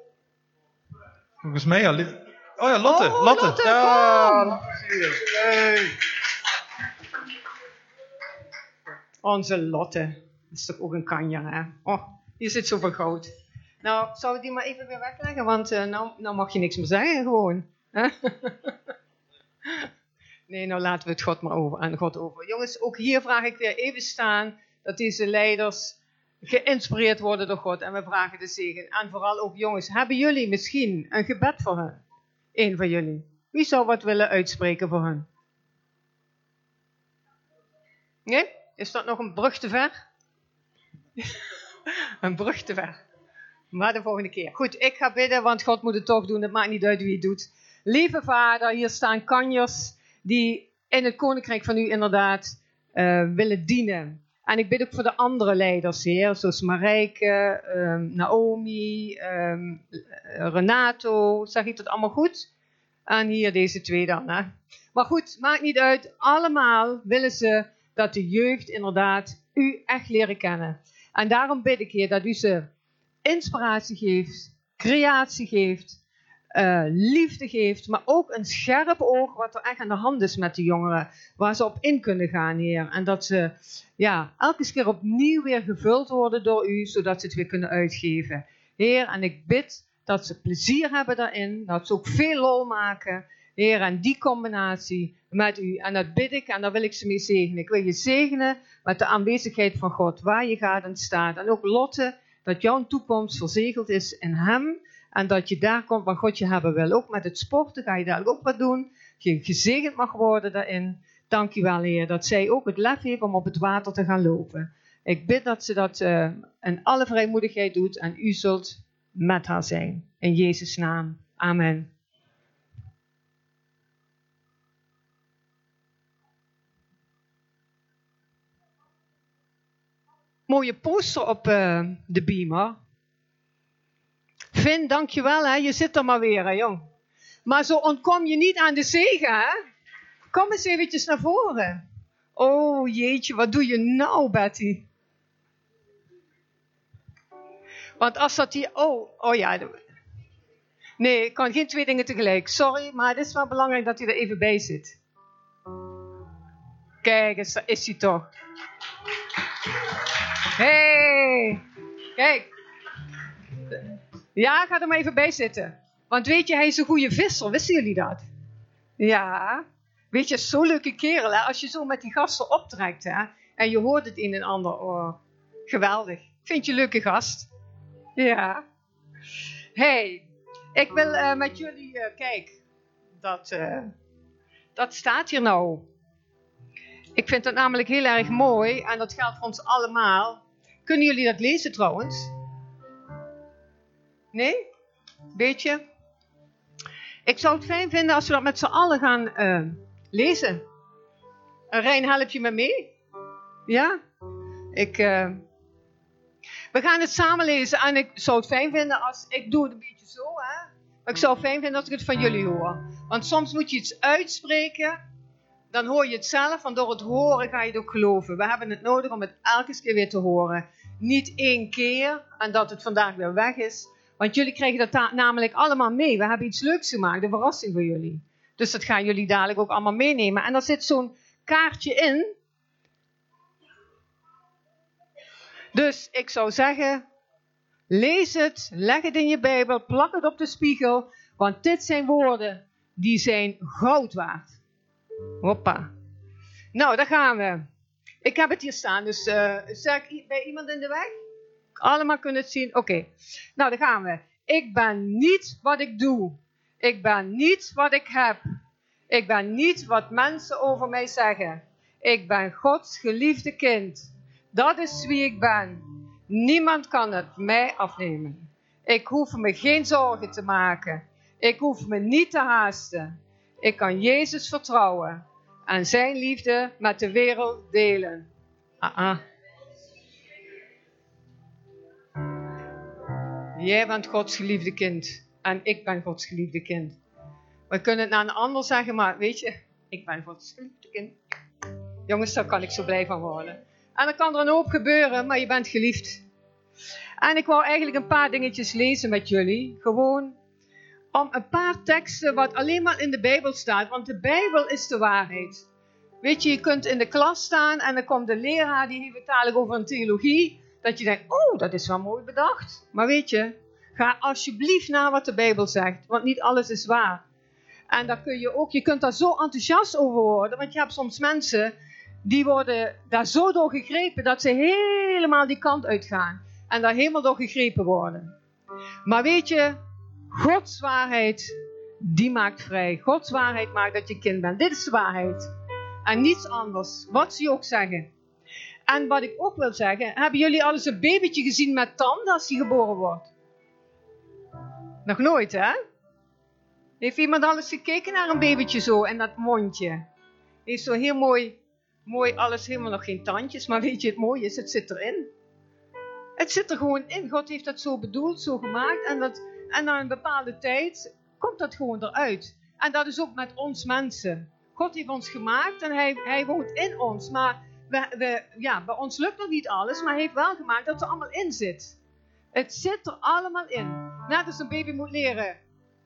Volgens mij alleen... Oh ja, Lotte. Oh, Lotte. Lotte, ja, kom. Lotte is hier. Hey. Onze Lotte. Dat is toch ook een kanjer, hè? Oh, hier zit zoveel goud. Nou, zou ik die maar even weer wegleggen? Want eh, nou, nou mag je niks meer zeggen, gewoon. Hè? [laughs] nee, nou laten we het God maar over, aan God over. Jongens, ook hier vraag ik weer even staan dat deze leiders geïnspireerd worden door God. En we vragen de zegen. En vooral ook, jongens, hebben jullie misschien een gebed voor hen? Eén van jullie. Wie zou wat willen uitspreken voor hen? Nee? Is dat nog een brug te ver? [laughs] een brug te ver. Maar de volgende keer. Goed, ik ga bidden, want God moet het toch doen. Het maakt niet uit wie het doet. Lieve Vader, hier staan kanjers die in het koninkrijk van u inderdaad eh, willen dienen. En ik bid ook voor de andere leiders, Heer, zoals Marijke, ehm, Naomi, ehm, Renato. Zeg ik dat allemaal goed? En hier deze twee dan. Hè? Maar goed, maakt niet uit. Allemaal willen ze dat de jeugd inderdaad u echt leren kennen. En daarom bid ik, Heer, dat u ze inspiratie geeft, creatie geeft, eh, liefde geeft, maar ook een scherp oog wat er echt aan de hand is met de jongeren, waar ze op in kunnen gaan, Heer. En dat ze ja, elke keer opnieuw weer gevuld worden door u, zodat ze het weer kunnen uitgeven. Heer, en ik bid dat ze plezier hebben daarin, dat ze ook veel lol maken. Heer, en die combinatie met u. En dat bid ik en daar wil ik ze mee zegenen. Ik wil je zegenen met de aanwezigheid van God, waar je gaat en staat. En ook Lotte, dat jouw toekomst verzegeld is in Hem. En dat je daar komt waar God je hebben wil. Ook met het sporten ga je daar ook wat doen. Je gezegend mag worden daarin. Dank je wel, Heer, dat zij ook het lef heeft om op het water te gaan lopen. Ik bid dat ze dat uh, in alle vrijmoedigheid doet en u zult met haar zijn. In Jezus' naam. Amen. Mooie poster op uh, de beamer. Vin, dankjewel hè. Je zit er maar weer hè, jong. Maar zo ontkom je niet aan de zegen hè. Kom eens eventjes naar voren. Oh jeetje, wat doe je nou Betty? Want als dat hier... Oh, oh ja. Nee, ik kan geen twee dingen tegelijk. Sorry, maar het is wel belangrijk dat hij er even bij zit. Kijk eens, daar is hij toch. Hey, kijk. Ja, ga er maar even bij zitten. Want weet je, hij is een goede visser. Wisten jullie dat? Ja. Weet je, zo'n leuke kerel. Als je zo met die gasten optrekt hè? en je hoort het een en ander. Oh, geweldig. Vind je een leuke gast? Ja. hey, ik wil uh, met jullie, uh, kijk, dat, uh, dat staat hier nou. Ik vind dat namelijk heel erg mooi en dat geldt voor ons allemaal. Kunnen jullie dat lezen trouwens? Nee? Beetje? Ik zou het fijn vinden als we dat met z'n allen gaan uh, lezen. Uh, Rijn, help je me mee? Ja? Ik, uh, we gaan het samen lezen en ik zou het fijn vinden als... Ik doe het een beetje zo, hè. Maar ik zou het fijn vinden als ik het van jullie hoor. Want soms moet je iets uitspreken dan hoor je het zelf, want door het horen ga je het ook geloven. We hebben het nodig om het elke keer weer te horen. Niet één keer en dat het vandaag weer weg is. Want jullie krijgen dat namelijk allemaal mee. We hebben iets leuks gemaakt, een verrassing voor jullie. Dus dat gaan jullie dadelijk ook allemaal meenemen. En daar zit zo'n kaartje in. Dus ik zou zeggen, lees het, leg het in je Bijbel, plak het op de spiegel. Want dit zijn woorden die zijn goud waard. Hoppa. Nou, daar gaan we. Ik heb het hier staan, dus ik bij iemand in de weg? Allemaal kunnen zien? Oké. Nou, daar gaan we. Ik ben niet wat ik doe. Ik ben niet wat ik heb. Ik ben niet wat mensen over mij zeggen. Ik ben Gods geliefde kind. Dat is wie ik ben. Niemand kan het mij afnemen. Ik hoef me geen zorgen te maken. Ik hoef me niet te haasten. Ik kan Jezus vertrouwen en zijn liefde met de wereld delen. Ah, ah. Jij bent Gods geliefde kind en ik ben Gods geliefde kind. We kunnen het naar een ander zeggen, maar weet je, ik ben Gods geliefde kind. Jongens, daar kan ik zo blij van worden. En dan kan er een hoop gebeuren, maar je bent geliefd. En ik wou eigenlijk een paar dingetjes lezen met jullie. Gewoon om een paar teksten wat alleen maar in de Bijbel staat. Want de Bijbel is de waarheid. Weet je, je kunt in de klas staan en dan komt de leraar die heeft het over een theologie. Dat je denkt, oh, dat is wel mooi bedacht. Maar weet je, ga alsjeblieft naar wat de Bijbel zegt. Want niet alles is waar. En daar kun je ook, je kunt daar zo enthousiast over worden. Want je hebt soms mensen die worden daar zo door gegrepen dat ze helemaal die kant uitgaan. En daar helemaal door gegrepen worden. Maar weet je, Gods waarheid, die maakt vrij. Gods waarheid maakt dat je kind bent. Dit is de waarheid. En niets anders, wat ze ook zeggen. En wat ik ook wil zeggen, hebben jullie al eens een babytje gezien met tanden als hij geboren wordt? Nog nooit, hè? Heeft iemand al eens gekeken naar een babytje zo en dat mondje? Heeft zo heel mooi, mooi alles, helemaal nog geen tandjes, maar weet je, het mooie is, het zit erin. Het zit er gewoon in. God heeft dat zo bedoeld, zo gemaakt. En, dat, en na een bepaalde tijd komt dat gewoon eruit. En dat is ook met ons mensen. God heeft ons gemaakt en hij, hij woont in ons. Maar we, ja, bij ons lukt nog niet alles, maar heeft wel gemaakt dat er allemaal in zit. Het zit er allemaal in. Net als een baby moet leren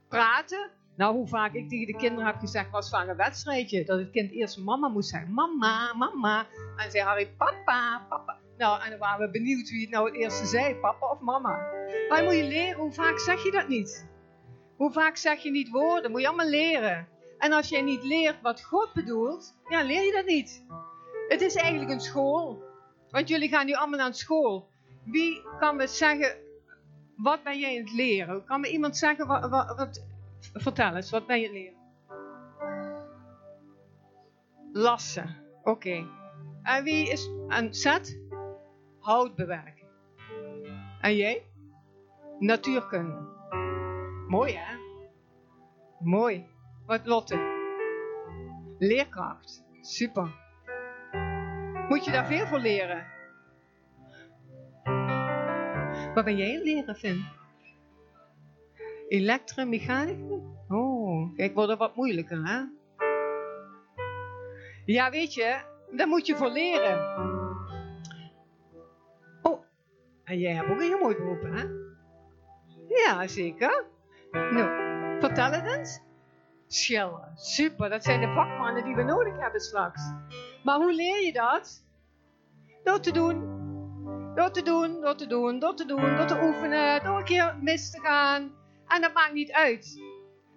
praten. Nou, hoe vaak ik tegen de kinderen heb gezegd, was vaak een wedstrijdje. Dat het kind eerst mama moest zeggen. Mama, mama. En zei Harry, papa, papa. Nou, en dan waren we benieuwd wie het nou het eerste zei, papa of mama. Maar moet je leren, hoe vaak zeg je dat niet? Hoe vaak zeg je niet woorden? Moet je allemaal leren. En als jij niet leert wat God bedoelt, ja, leer je dat niet. Het is eigenlijk een school. Want jullie gaan nu allemaal naar school. Wie kan me zeggen, wat ben jij aan het leren? Kan me iemand zeggen, wat, wat, vertel eens, wat ben je aan het leren? Lassen, oké. En wie is aan zet? Hout bewerken. En jij? Natuurkunde. Mooi hè? Mooi. Wat Lotte? Leerkracht. Super. Moet je daar veel voor leren? Wat ben jij leren, Finn? Elektromechanica? Oh, kijk, wordt het wat moeilijker, hè? Ja, weet je, daar moet je voor leren. Oh, en jij hebt ook een heel mooi beroep, hè? Ja, zeker. Nou, vertel het eens. Schilderen, super. Dat zijn de vakmannen die we nodig hebben straks. Maar hoe leer je dat? Door te doen. Door te doen, door te doen, door te doen, door te oefenen, door een keer mis te gaan. En dat maakt niet uit.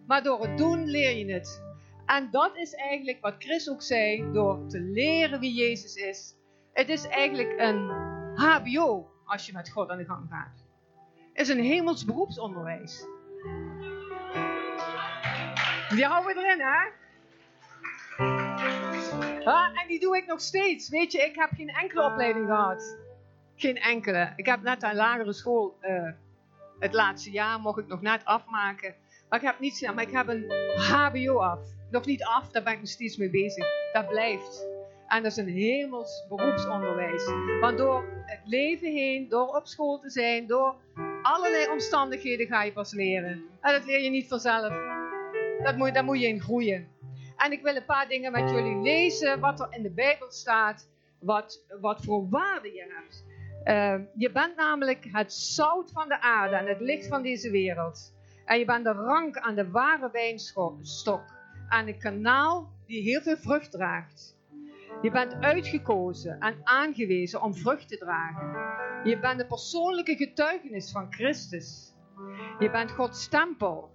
Maar door het doen leer je het. En dat is eigenlijk wat Chris ook zei, door te leren wie Jezus is. Het is eigenlijk een HBO als je met God aan de gang gaat. Het is een hemels beroepsonderwijs. Die houden we erin, hè? Ah, en die doe ik nog steeds. Weet je, ik heb geen enkele opleiding gehad. Geen enkele. Ik heb net aan lagere school, uh, het laatste jaar mocht ik nog net afmaken. Maar ik heb niets maar ik heb een HBO af. Nog niet af, daar ben ik nog steeds mee bezig. Dat blijft. En dat is een hemels beroepsonderwijs. Want door het leven heen, door op school te zijn, door allerlei omstandigheden ga je pas leren. En dat leer je niet vanzelf. Dat moet, daar moet je in groeien. En ik wil een paar dingen met jullie lezen, wat er in de Bijbel staat, wat, wat voor waarde je hebt. Uh, je bent namelijk het zout van de aarde en het licht van deze wereld. En je bent de rank aan de ware wijnstok, aan een kanaal die heel veel vrucht draagt. Je bent uitgekozen en aangewezen om vrucht te dragen. Je bent de persoonlijke getuigenis van Christus. Je bent Gods tempel.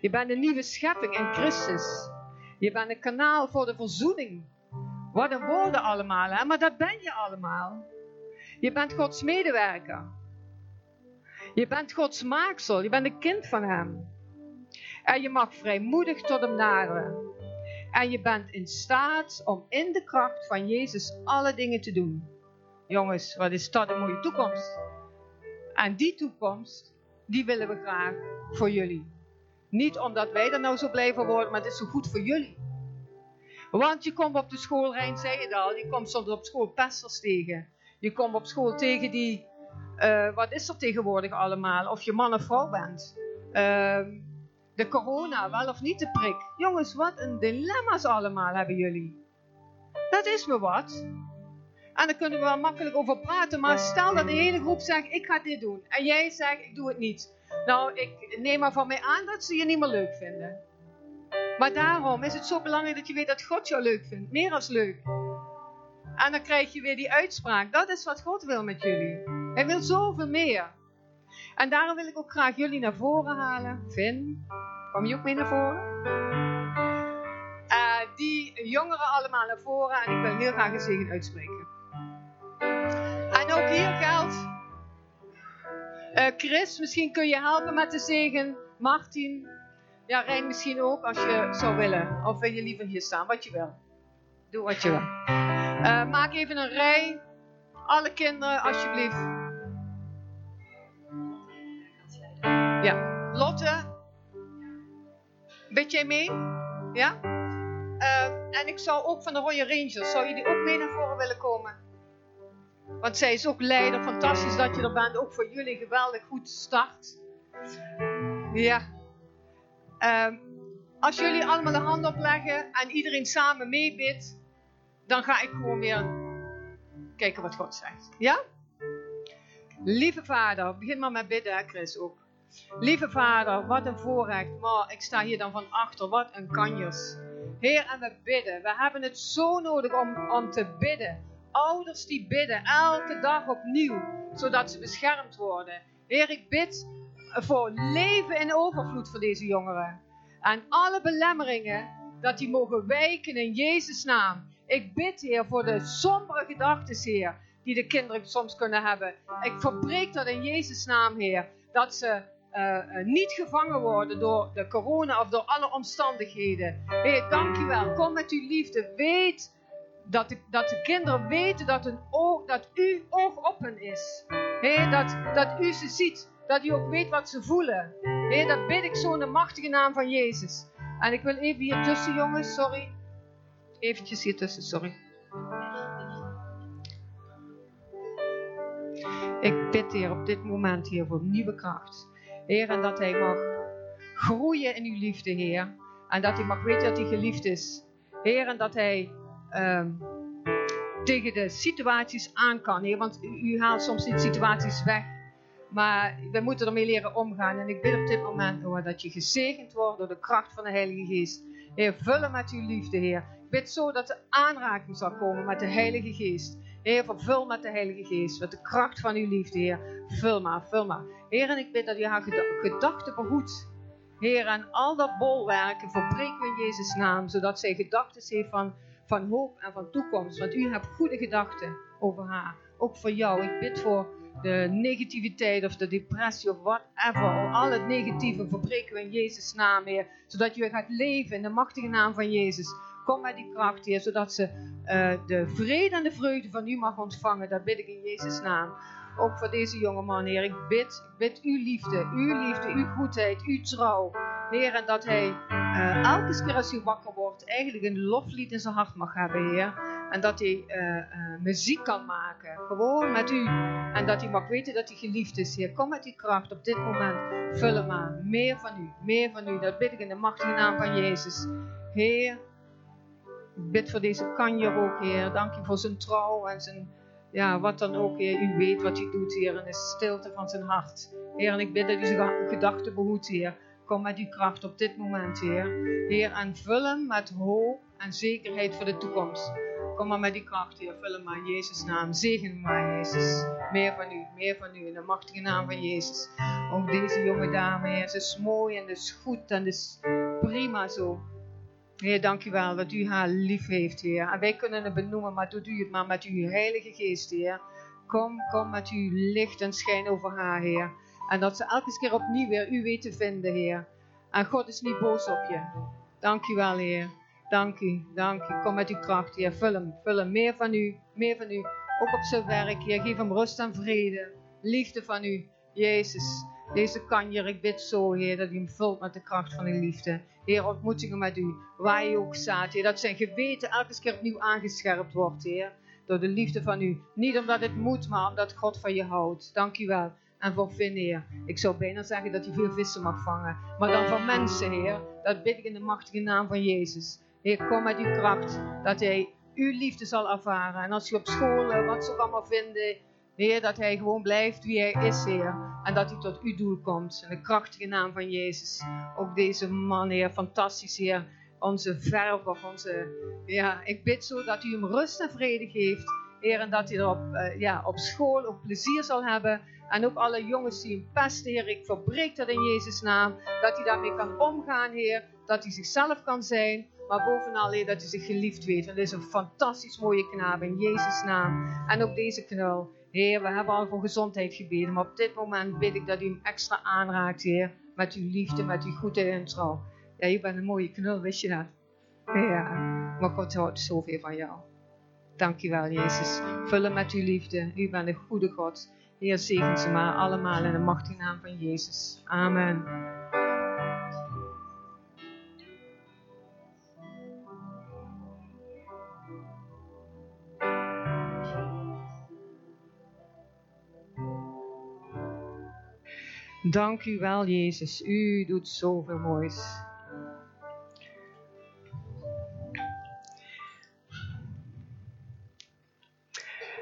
Je bent een nieuwe schepping in Christus. Je bent een kanaal voor de verzoening. Wat een woorden allemaal, hè? maar dat ben je allemaal. Je bent Gods medewerker. Je bent Gods maaksel. Je bent een kind van Hem. En je mag vrijmoedig tot Hem naderen. En je bent in staat om in de kracht van Jezus alle dingen te doen. Jongens, wat is dat een mooie toekomst. En die toekomst, die willen we graag voor jullie. Niet omdat wij er nou zo blij van worden, maar het is zo goed voor jullie. Want je komt op de school, Rijn zei het al, je komt soms op school pesters tegen. Je komt op school tegen die, uh, wat is er tegenwoordig allemaal? Of je man of vrouw bent. Uh, de corona, wel of niet de prik. Jongens, wat een dilemma's allemaal hebben jullie. Dat is me wat. En daar kunnen we wel makkelijk over praten. Maar stel dat de hele groep zegt, ik ga dit doen. En jij zegt, ik doe het niet. Nou, ik neem maar van mij aan dat ze je niet meer leuk vinden. Maar daarom is het zo belangrijk dat je weet dat God jou leuk vindt. Meer als leuk. En dan krijg je weer die uitspraak. Dat is wat God wil met jullie. Hij wil zoveel meer. En daarom wil ik ook graag jullie naar voren halen. Vin, kom je ook mee naar voren? Uh, die jongeren allemaal naar voren. En ik wil heel graag een zegen uitspreken. En ook hier geldt. Uh, Chris, misschien kun je helpen met de zegen. Martin. Ja, Rijn misschien ook als je zou willen. Of wil je liever hier staan? Wat je wil. Doe wat je wil. Uh, maak even een rij. Alle kinderen, alsjeblieft. Ja. Lotte. Bid jij mee? Ja? Uh, en ik zou ook van de Royal Rangers, zou je die ook mee naar voren willen komen? Want zij is ook leider. Fantastisch dat je er bent. Ook voor jullie geweldig goed start. Ja. Uh, als jullie allemaal de hand opleggen en iedereen samen meebidt, dan ga ik gewoon weer kijken wat God zegt. Ja? Lieve Vader, begin maar met bidden, Chris ook. Lieve Vader, wat een voorrecht. Maar ik sta hier dan van achter, wat een kanjers. Heer, en we bidden. We hebben het zo nodig om, om te bidden. Ouders die bidden, elke dag opnieuw, zodat ze beschermd worden. Heer, ik bid voor leven in overvloed voor deze jongeren. En alle belemmeringen, dat die mogen wijken in Jezus' naam. Ik bid, Heer, voor de sombere gedachten, Heer, die de kinderen soms kunnen hebben. Ik verbreek dat in Jezus' naam, Heer. Dat ze uh, uh, niet gevangen worden door de corona of door alle omstandigheden. Heer, dank u wel. Kom met uw liefde. Weet dat de, dat de kinderen weten dat, hun oog, dat u oog op hen is. Dat, dat u ze ziet. Dat u ook weet wat ze voelen. Dat bid ik zo in de machtige naam van Jezus. En ik wil even hier tussen, jongens, sorry. Eventjes hier tussen, sorry. Ik bid, Heer, op dit moment, Heer, voor nieuwe kracht. Heer, en dat Hij mag groeien in uw liefde, Heer. En dat Hij mag weten dat Hij geliefd is. Heer, en dat Hij um, tegen de situaties aan kan, Heer. Want u, haalt soms niet situaties weg. Maar we moeten ermee leren omgaan. En ik bid op dit moment, hoor, dat je gezegend wordt door de kracht van de Heilige Geest. Heer, vullen met uw liefde, Heer. Ik bid zo dat de aanraking zal komen met de Heilige Geest. Heer, vervul met de Heilige Geest, met de kracht van uw liefde, Heer. Vul maar, vul maar. Heer, en ik bid dat u haar gedachten behoedt. Heer, en al dat bolwerken verbreken we in Jezus' naam, zodat zij gedachten heeft van, van hoop en van toekomst. Want u hebt goede gedachten over haar, ook voor jou. Ik bid voor de negativiteit of de depressie of whatever. Al het negatieve verbreken we in Jezus' naam, Heer. Zodat je gaat leven in de machtige naam van Jezus. Kom met die kracht, Heer, zodat ze uh, de vrede en de vreugde van u mag ontvangen. Dat bid ik in Jezus' naam. Ook voor deze jonge man, Heer. Ik bid, ik bid uw liefde, uw liefde, uw goedheid, uw trouw. Heer, en dat hij uh, elke keer als hij wakker wordt, eigenlijk een loflied in zijn hart mag hebben, Heer. En dat hij uh, uh, muziek kan maken, gewoon met u. En dat hij mag weten dat hij geliefd is, Heer. Kom met die kracht op dit moment. Vul hem aan. Meer van u, meer van u. Dat bid ik in de machtige naam van Jezus. Heer, Ik bid voor deze kanjer ook, Heer. Dank u voor zijn trouw en zijn, ja, wat dan ook, Heer. U weet wat hij doet, Heer, in de stilte van zijn hart. Heer, en ik bid dat u zijn gedachten behoedt, Heer. Kom met uw kracht op dit moment, Heer. Heer, en vul hem met hoop en zekerheid voor de toekomst. Kom maar met die kracht, Heer. Vul hem maar in Jezus' naam. Zegen maar, Jezus. Meer van u, meer van u. In de machtige naam van Jezus. Ook deze jonge dame, Heer. Ze is mooi en is goed en is prima zo. Heer, dank u wel dat u haar lief heeft, Heer. En wij kunnen het benoemen, maar doet u het maar met uw heilige geest, Heer. Kom, kom met uw licht en schijn over haar, Heer. En dat ze elke keer opnieuw weer u weet te vinden, Heer. En God is niet boos op je. Dank u wel, Heer. Dank u, dank u. Kom met uw kracht, Heer. Vul hem, vul hem. Meer van u, meer van u. Ook op zijn werk, Heer. Geef hem rust en vrede. Liefde van u, Jezus. Deze kanjer, ik bid zo, Heer, dat u hem vult met de kracht van uw liefde. Heer, ontmoetingen met u, waar hij ook staat, Heer. Dat zijn geweten elke keer opnieuw aangescherpt wordt, Heer. Door de liefde van u. Niet omdat het moet, maar omdat God van je houdt. Dank u wel. En voor Finn, Heer. Ik zou bijna zeggen dat hij veel vissen mag vangen. Maar dan voor mensen, Heer. Dat bid ik in de machtige naam van Jezus. Heer, kom met uw kracht. Dat hij uw liefde zal ervaren. En als hij op school, eh, wat ze allemaal vinden. Heer, dat hij gewoon blijft wie hij is, Heer. En dat hij tot uw doel komt. In de krachtige naam van Jezus. Ook deze man, Heer. Fantastisch, Heer. Onze verver, onze... Ja, ik bid zo dat u hem rust en vrede geeft. Heer, en dat hij er op, eh, ja, op school ook plezier zal hebben. En ook alle jongens die hem pesten, Heer. Ik verbreek dat in Jezus' naam. Dat hij daarmee kan omgaan, Heer. Dat hij zichzelf kan zijn. Maar bovenal, Heer, dat hij zich geliefd weet. Want dit is een fantastisch mooie knaap in Jezus' naam. En ook deze knul. Heer, we hebben al voor gezondheid gebeden. Maar op dit moment bid ik dat u hem extra aanraakt, Heer. Met uw liefde, met uw goedheid en trouw. Ja, je bent een mooie knul, wist je dat? Ja, maar God houdt zoveel van jou. Dank u wel, Jezus. Vullen met uw liefde. U bent een goede God. Heer, zegen ze maar allemaal in de machtige naam van Jezus. Amen. Dank u wel, Jezus. U doet zoveel moois.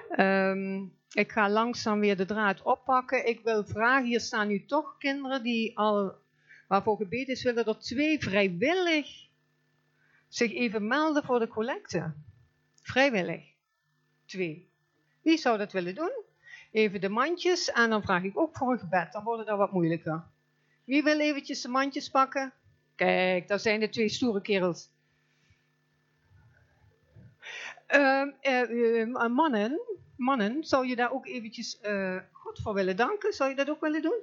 Ehm, ik ga langzaam weer de draad oppakken. Ik wil vragen, hier staan nu toch kinderen die al, waarvoor gebeden is, willen er twee vrijwillig zich even melden voor de collecte. Vrijwillig. Twee. Wie zou dat willen doen? Even de mandjes en dan vraag ik ook voor een gebed. Dan wordt het wat moeilijker. Wie wil eventjes de mandjes pakken? Kijk, daar zijn de twee stoere kerels. Ehm, eh, eh, mannen, mannen, zou je daar ook eventjes eh, God voor willen danken? Zou je dat ook willen doen?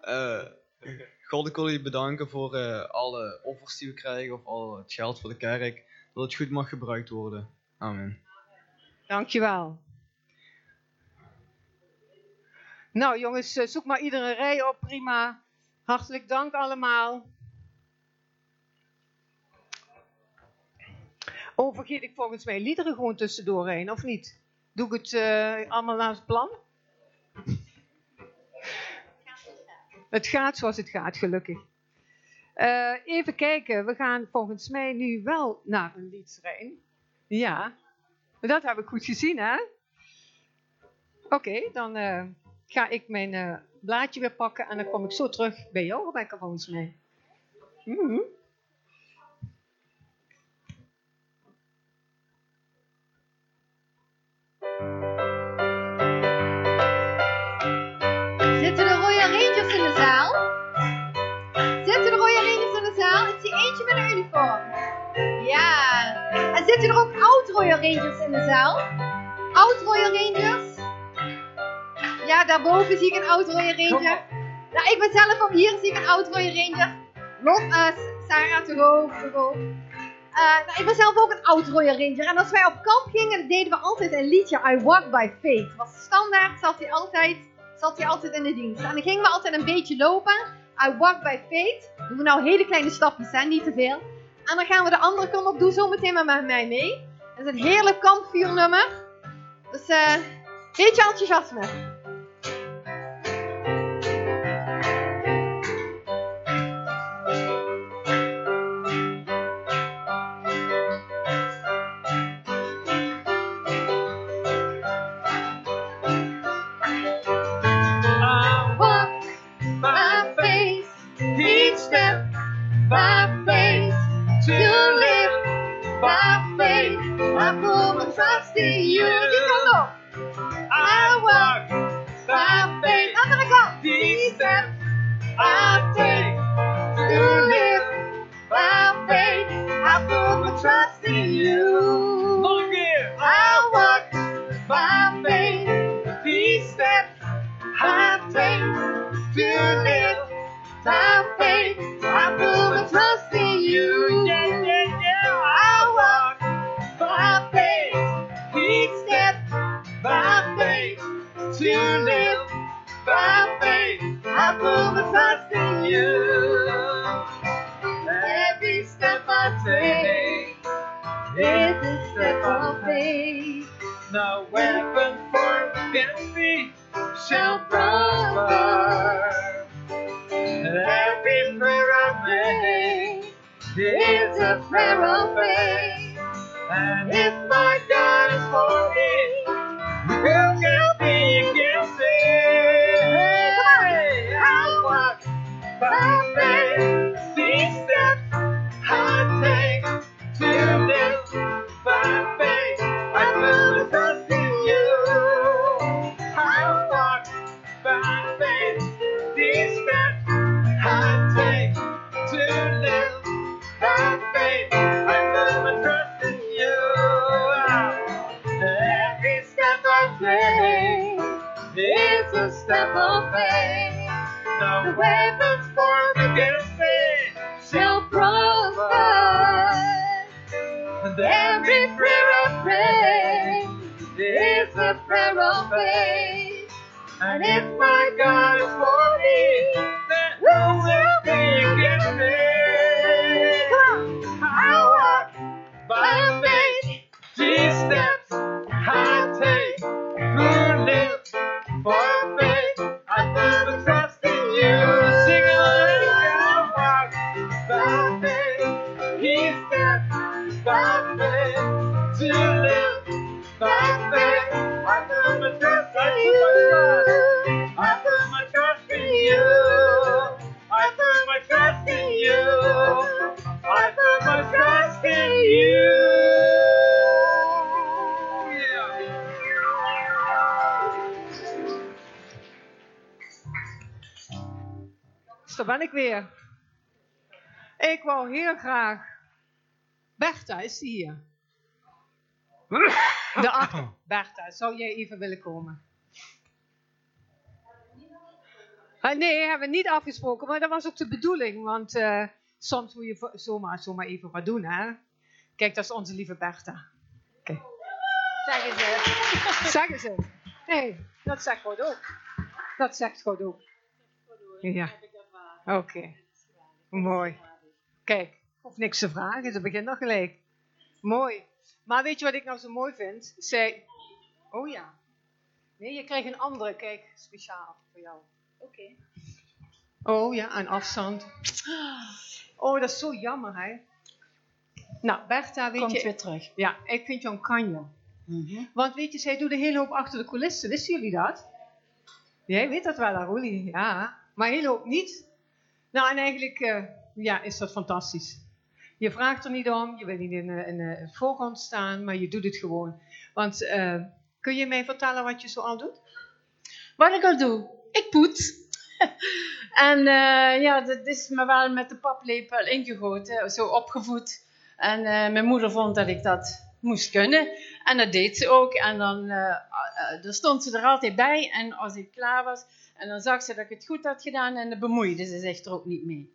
Eh, God, ik wil u bedanken voor alle offers die we krijgen of al het geld voor de kerk. Dat het goed mag gebruikt worden. Amen. Dankjewel. Nou jongens, eh, zoek maar iedere rij op, prima. Hartelijk dank allemaal. Oh, vergeet ik volgens mij liederen gewoon tussendoor heen, of niet? Doe ik het eh, allemaal naar het plan? Het gaat zoals het gaat, gelukkig. Eh, even kijken, we gaan volgens mij nu wel naar een liedschrijn. Ja, dat heb ik goed gezien, hè? Oké, dan eh, ga ik mijn eh, blaadje weer pakken en dan kom ik zo terug bij jou, Rebecca, volgens mij. Mhm. Zitten de Royal Rangers in de zaal? Zitten de Royal Rangers in de zaal? Ik zie eentje met een uniform. Ja. En zitten er ook Royal Rangers in de zaal? Oud Royal Rangers? Ja, daarboven zie ik een oud Royal Ranger. Nou, ik ben zelf ook hier, zie ik een oud Royal Ranger. Lot, eh, Sarah, te hoog, te hoog. Eh, nou, ik ben zelf ook een oud Royal Ranger. En als wij op kamp gingen, deden we altijd een liedje I Walk by Faith. Was standaard, zat hij altijd, zat hij altijd in de dienst. En dan gingen we altijd een beetje lopen. I Walk by Faith. Doen we nou hele kleine stapjes, hè? niet te veel. En dan gaan we de andere kant op. Doe zo meteen maar met mij mee. Dat is een heerlijk kampvuurnummer. Dus eh, beetje enthousiasme. Steps weer. Ik wou heel graag. Bertha, is die hier? De [laughs] achter. Bertha, zou jij even willen komen? Ah, nee, hebben we niet afgesproken, maar dat was ook de bedoeling. Want eh, soms moet je zomaar, zomaar even wat doen, hè? Kijk, dat is onze lieve Bertha. Kijk. Zeggen ze. [laughs] Zeggen ze. Nee, dat zegt God ook. Dat zegt God ook. Ja. Oké. Mooi. Kijk, hoef niks te vragen, ze begint nog gelijk. Mooi. Maar weet je wat ik nou zo mooi vind? Zij. Oh ja. Nee, je krijgt een andere, kijk, speciaal voor jou. Oké. Oh ja, een afstand. Oh, dat is zo jammer, hè? Nou, Bertha, weet Komt je. weer terug. Ja, ik vind jou een kanje. Want weet je, zij doet een hele hoop achter de coulissen. Wisten jullie dat? Jij weet dat wel, Aruli. Ja. Maar een hele hoop niet. Nou, en eigenlijk eh, ja, is dat fantastisch. Je vraagt er niet om, je wil niet in, eh, in, eh, voorgrond staan, maar je doet het gewoon. Want kun je mij vertellen wat je zo al doet? Wat ik al doe? Ik poets. [laughs] en ja, dat is me wel met de paplepel ingegoten, zo opgevoed. En mijn moeder vond dat ik dat moest kunnen. En dat deed ze ook. En dan, eh, eh, dan stond ze er altijd bij. En als ik klaar was, en dan zag ze dat ik het goed had gedaan. En dan bemoeide ze zich er ook niet mee.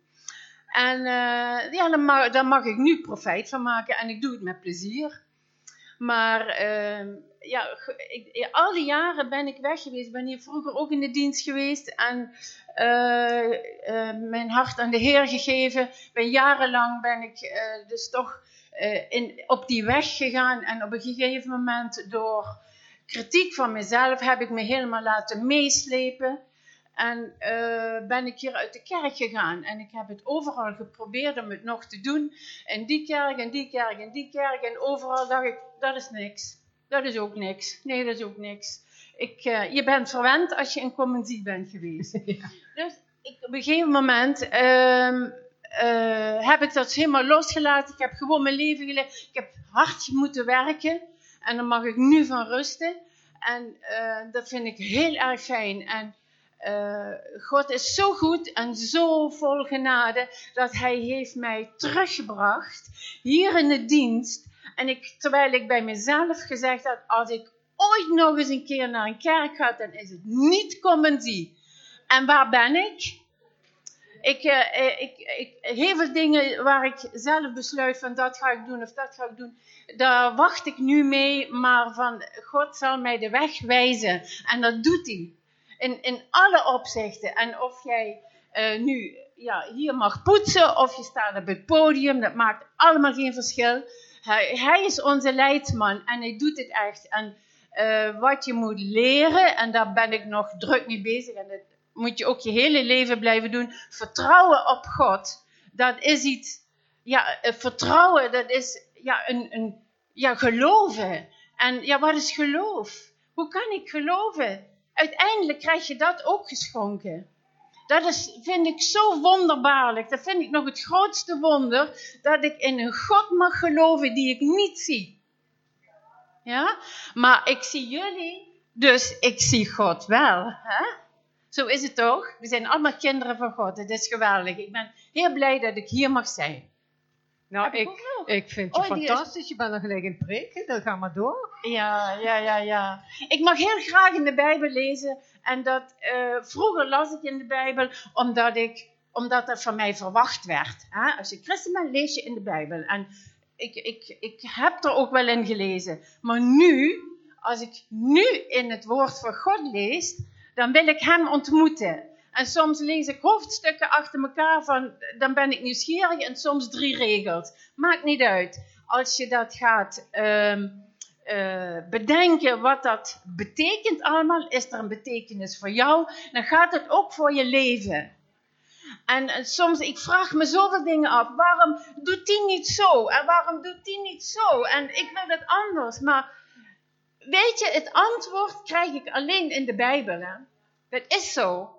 En eh, ja, daar mag, ik nu profijt van maken. En ik doe het met plezier. Maar ehm, ja, ik, al die jaren ben ik weg geweest. Ben hier vroeger ook in de dienst geweest. En mijn hart aan de Heer gegeven. Ben jarenlang ben ik dus toch eh, in, op die weg gegaan. En op een gegeven moment door kritiek van mezelf heb ik me helemaal laten meeslepen. En eh, ben ik hier uit de kerk gegaan. En ik heb het overal geprobeerd om het nog te doen. In die kerk, en die kerk, en die kerk. En overal dacht ik, dat is niks. Dat is ook niks. Nee, dat is ook niks. Ik, eh, je bent verwend als je in Commandzie bent geweest. [laughs] Dus ik, op een gegeven moment ehm, eh, heb ik dat helemaal losgelaten. Ik heb gewoon mijn leven geleefd. Ik heb hard moeten werken. En daar mag ik nu van rusten. En eh, dat vind ik heel erg fijn. En eh, God is zo goed en zo vol genade dat Hij heeft mij teruggebracht hier in de dienst. En ik, terwijl ik bij mezelf gezegd had, als ik ooit nog eens een keer naar een kerk ga, dan is het niet Commensie. En waar ben ik? Ik, eh, ik, ik, heel veel dingen waar ik zelf besluit van dat ga ik doen of dat ga ik doen, daar wacht ik nu mee, maar van God zal mij de weg wijzen. En dat doet hij. In, in alle opzichten. En of jij eh, nu ja, hier mag poetsen of je staat op het podium, dat maakt allemaal geen verschil. Hij, hij is onze leidsman en hij doet het echt. En wat je moet leren, en daar ben ik nog druk mee bezig, en dat moet je ook je hele leven blijven doen. Vertrouwen op God, dat is iets, ja, eh, vertrouwen, dat is ja, een, een, ja, geloven. En ja, wat is geloof? Hoe kan ik geloven? Uiteindelijk krijg je dat ook geschonken. Dat is, vind ik zo wonderbaarlijk. Dat vind ik nog het grootste wonder. Dat ik in een God mag geloven die ik niet zie. Ja? Maar ik zie jullie, dus ik zie God wel. Hè? Zo is het toch? We zijn allemaal kinderen van God. Het is geweldig. Ik ben heel blij dat ik hier mag zijn. Nou, ik ik, vind je Oh, is- fantastisch. Je bent nog gelijk in het preken. Dan ga maar door. Ja, ja, ja, ja. Ik mag heel graag in de Bijbel lezen. En dat, eh, vroeger las ik in de Bijbel omdat, ik, omdat er van mij verwacht werd. Hè? Als je christen bent, lees je in de Bijbel. En ik, ik, ik heb er ook wel in gelezen. Maar nu, als ik nu in het woord van God lees, dan wil ik hem ontmoeten. En soms lees ik hoofdstukken achter elkaar van, dan ben ik nieuwsgierig en soms drie regels. Maakt niet uit. Als je dat gaat ehm, eh, bedenken wat dat betekent allemaal, is er een betekenis voor jou, dan gaat het ook voor je leven. En, en soms, ik vraag me zoveel dingen af. Waarom doet die niet zo? En waarom doet die niet zo? En ik wil het anders. Maar weet je, het antwoord krijg ik alleen in de Bijbel. Hè? Dat is zo.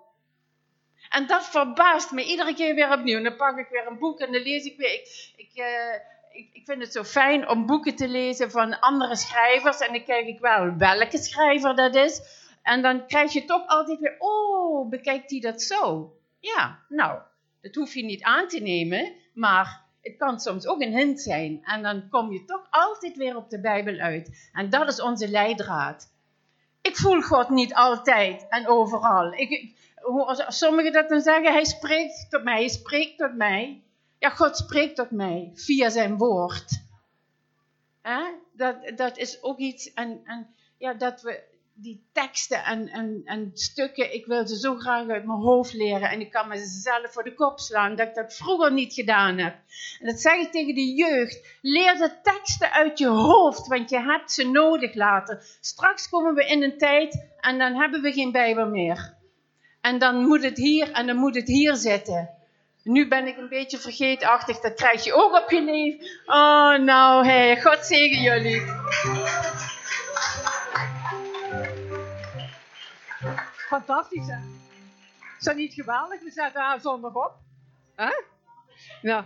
En dat verbaast me iedere keer weer opnieuw. Dan pak ik weer een boek en dan lees ik weer. Ik, ik, eh, ik, ik vind het zo fijn om boeken te lezen van andere schrijvers. En dan kijk ik wel welke schrijver dat is. En dan krijg je toch altijd weer, oh, bekijkt hij dat zo? Ja, nou, dat hoef je niet aan te nemen, maar het kan soms ook een hint zijn. En dan kom je toch altijd weer op de Bijbel uit. En dat is onze leidraad. Ik voel God niet altijd en overal. Ik, hoe sommigen dat dan zeggen, hij spreekt tot mij, hij spreekt tot mij. Ja, God spreekt tot mij via zijn woord. Dat, dat is ook iets, en, en ja, dat we die teksten en, en, en stukken, ik wil ze zo graag uit mijn hoofd leren. En ik kan mezelf voor de kop slaan dat ik dat vroeger niet gedaan heb. En dat zeg ik tegen de jeugd. Leer de teksten uit je hoofd, want je hebt ze nodig later. Straks komen we in een tijd en dan hebben we geen Bijbel meer. En dan moet het hier en dan moet het hier zitten. Nu ben ik een beetje vergeetachtig, dat krijg je ook op je leven. Oh, nou, hey, God zegen jullie. Fantastisch, hè? Is dat niet geweldig? We zetten haar zondag op. Hè? Nou,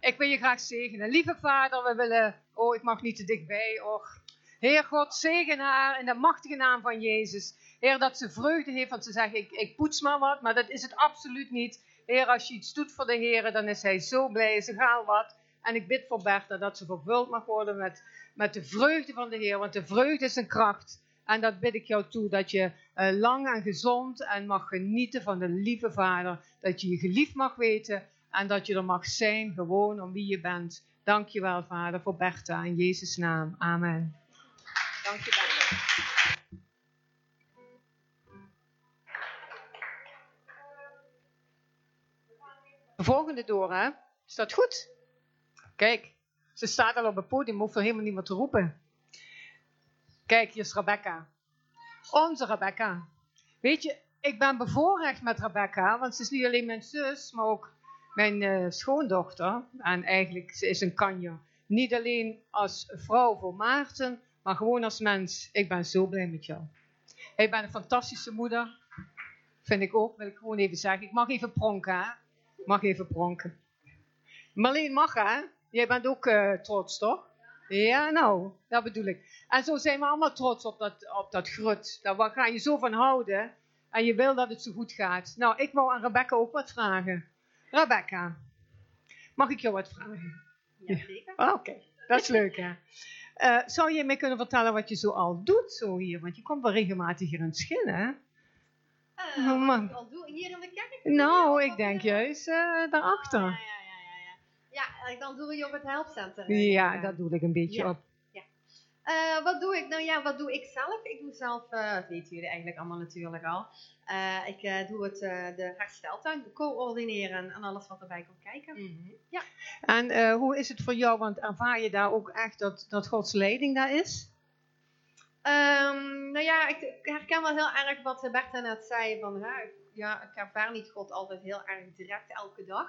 ik wil je graag zegenen. Lieve vader, we willen... Oh, ik mag niet te dichtbij. Och. Heer God, zegen haar in de machtige naam van Jezus. Heer, dat ze vreugde heeft, want ze zegt, ik, ik poets maar wat. Maar dat is het absoluut niet. Heer, als je iets doet voor de Heer, dan is hij zo blij. Ze gaan wat. En ik bid voor Bertha dat ze vervuld mag worden met, met de vreugde van de Heer. Want de vreugde is een kracht. En dat bid ik jou toe, dat je eh, lang en gezond en mag genieten van de lieve Vader. Dat je je geliefd mag weten en dat je er mag zijn, gewoon om wie je bent. Dank je wel, Vader, voor Bertha. In Jezus' naam. Amen. Dank je. De volgende door, hè? Is dat goed? Kijk, ze staat al op het podium, hoeft er helemaal niet meer te roepen. Kijk, hier is Rebecca. Onze Rebecca. Weet je, ik ben bevoorrecht met Rebecca, want ze is niet alleen mijn zus, maar ook mijn eh, schoondochter. En eigenlijk, ze is een kanjer. Niet alleen als vrouw voor Maarten, maar gewoon als mens. Ik ben zo blij met jou. Ik ben een fantastische moeder. Vind ik ook, wil ik gewoon even zeggen. Ik mag even pronken, hè? Ik mag even pronken. Marleen mag, hè? Jij bent ook eh, trots, toch? Ja, nou, dat bedoel ik. En zo zijn we allemaal trots op dat, op dat grut. Daar ga je zo van houden. En je wil dat het zo goed gaat. Nou, ik wou aan Rebecca ook wat vragen. Rebecca, mag ik jou wat vragen? Ja, zeker. Ah, Oké, dat is leuk hè. Eh, zou je mij kunnen vertellen wat je zo al doet zo hier? Want je komt wel regelmatig hier in het schillen hè? Oh, wat ik al doe hier in de kerk? Nou, ik denk juist Ja, daarachter. ja, ja, ja, ja. Ja, dan doe je op het helpcenter. Ja, dat doe ik een beetje Ja. op. Eh, wat doe ik? Nou ja, wat doe ik zelf? Ik doe zelf, eh dat weten jullie eigenlijk allemaal natuurlijk al. Eh, ik eh, doe het, eh, de hersteltuin coördineren en alles wat erbij komt kijken. Ja. En eh, hoe is het voor jou? Want ervaar je daar ook echt dat, dat Gods leiding daar is? Ehm, nou ja, ik, ik herken wel heel erg wat Bertha net zei. Van, ja, ik ervaar niet God altijd heel erg direct elke dag.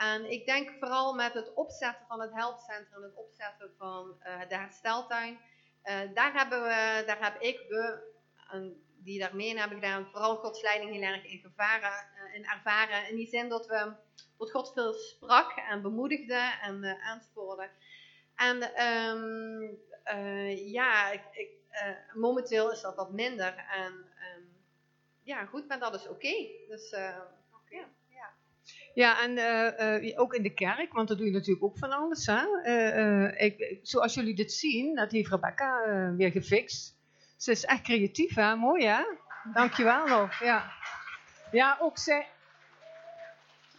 En ik denk vooral met het opzetten van het helpcentrum en het opzetten van eh, de hersteltuin. eh, daar, hebben we, daar heb ik, we, en die daar mee in hebben gedaan, vooral Gods leiding heel erg in, gevaren, eh, in ervaren. In die zin dat we dat God veel sprak en bemoedigde en eh, aanspoorde. En ehm, eh, ja, ik, ik, momenteel is dat wat minder. En ehm, ja, goed, maar dat is oké. Dus. Ja, en eh, eh, ook in de kerk, want daar doe je natuurlijk ook van alles. Hè? Eh, ik, zoals jullie dit zien, dat heeft Rebecca weer gefixt. Ze is echt creatief, hè? Mooi, hè? Dankjewel nog. Ja, ja ook zij.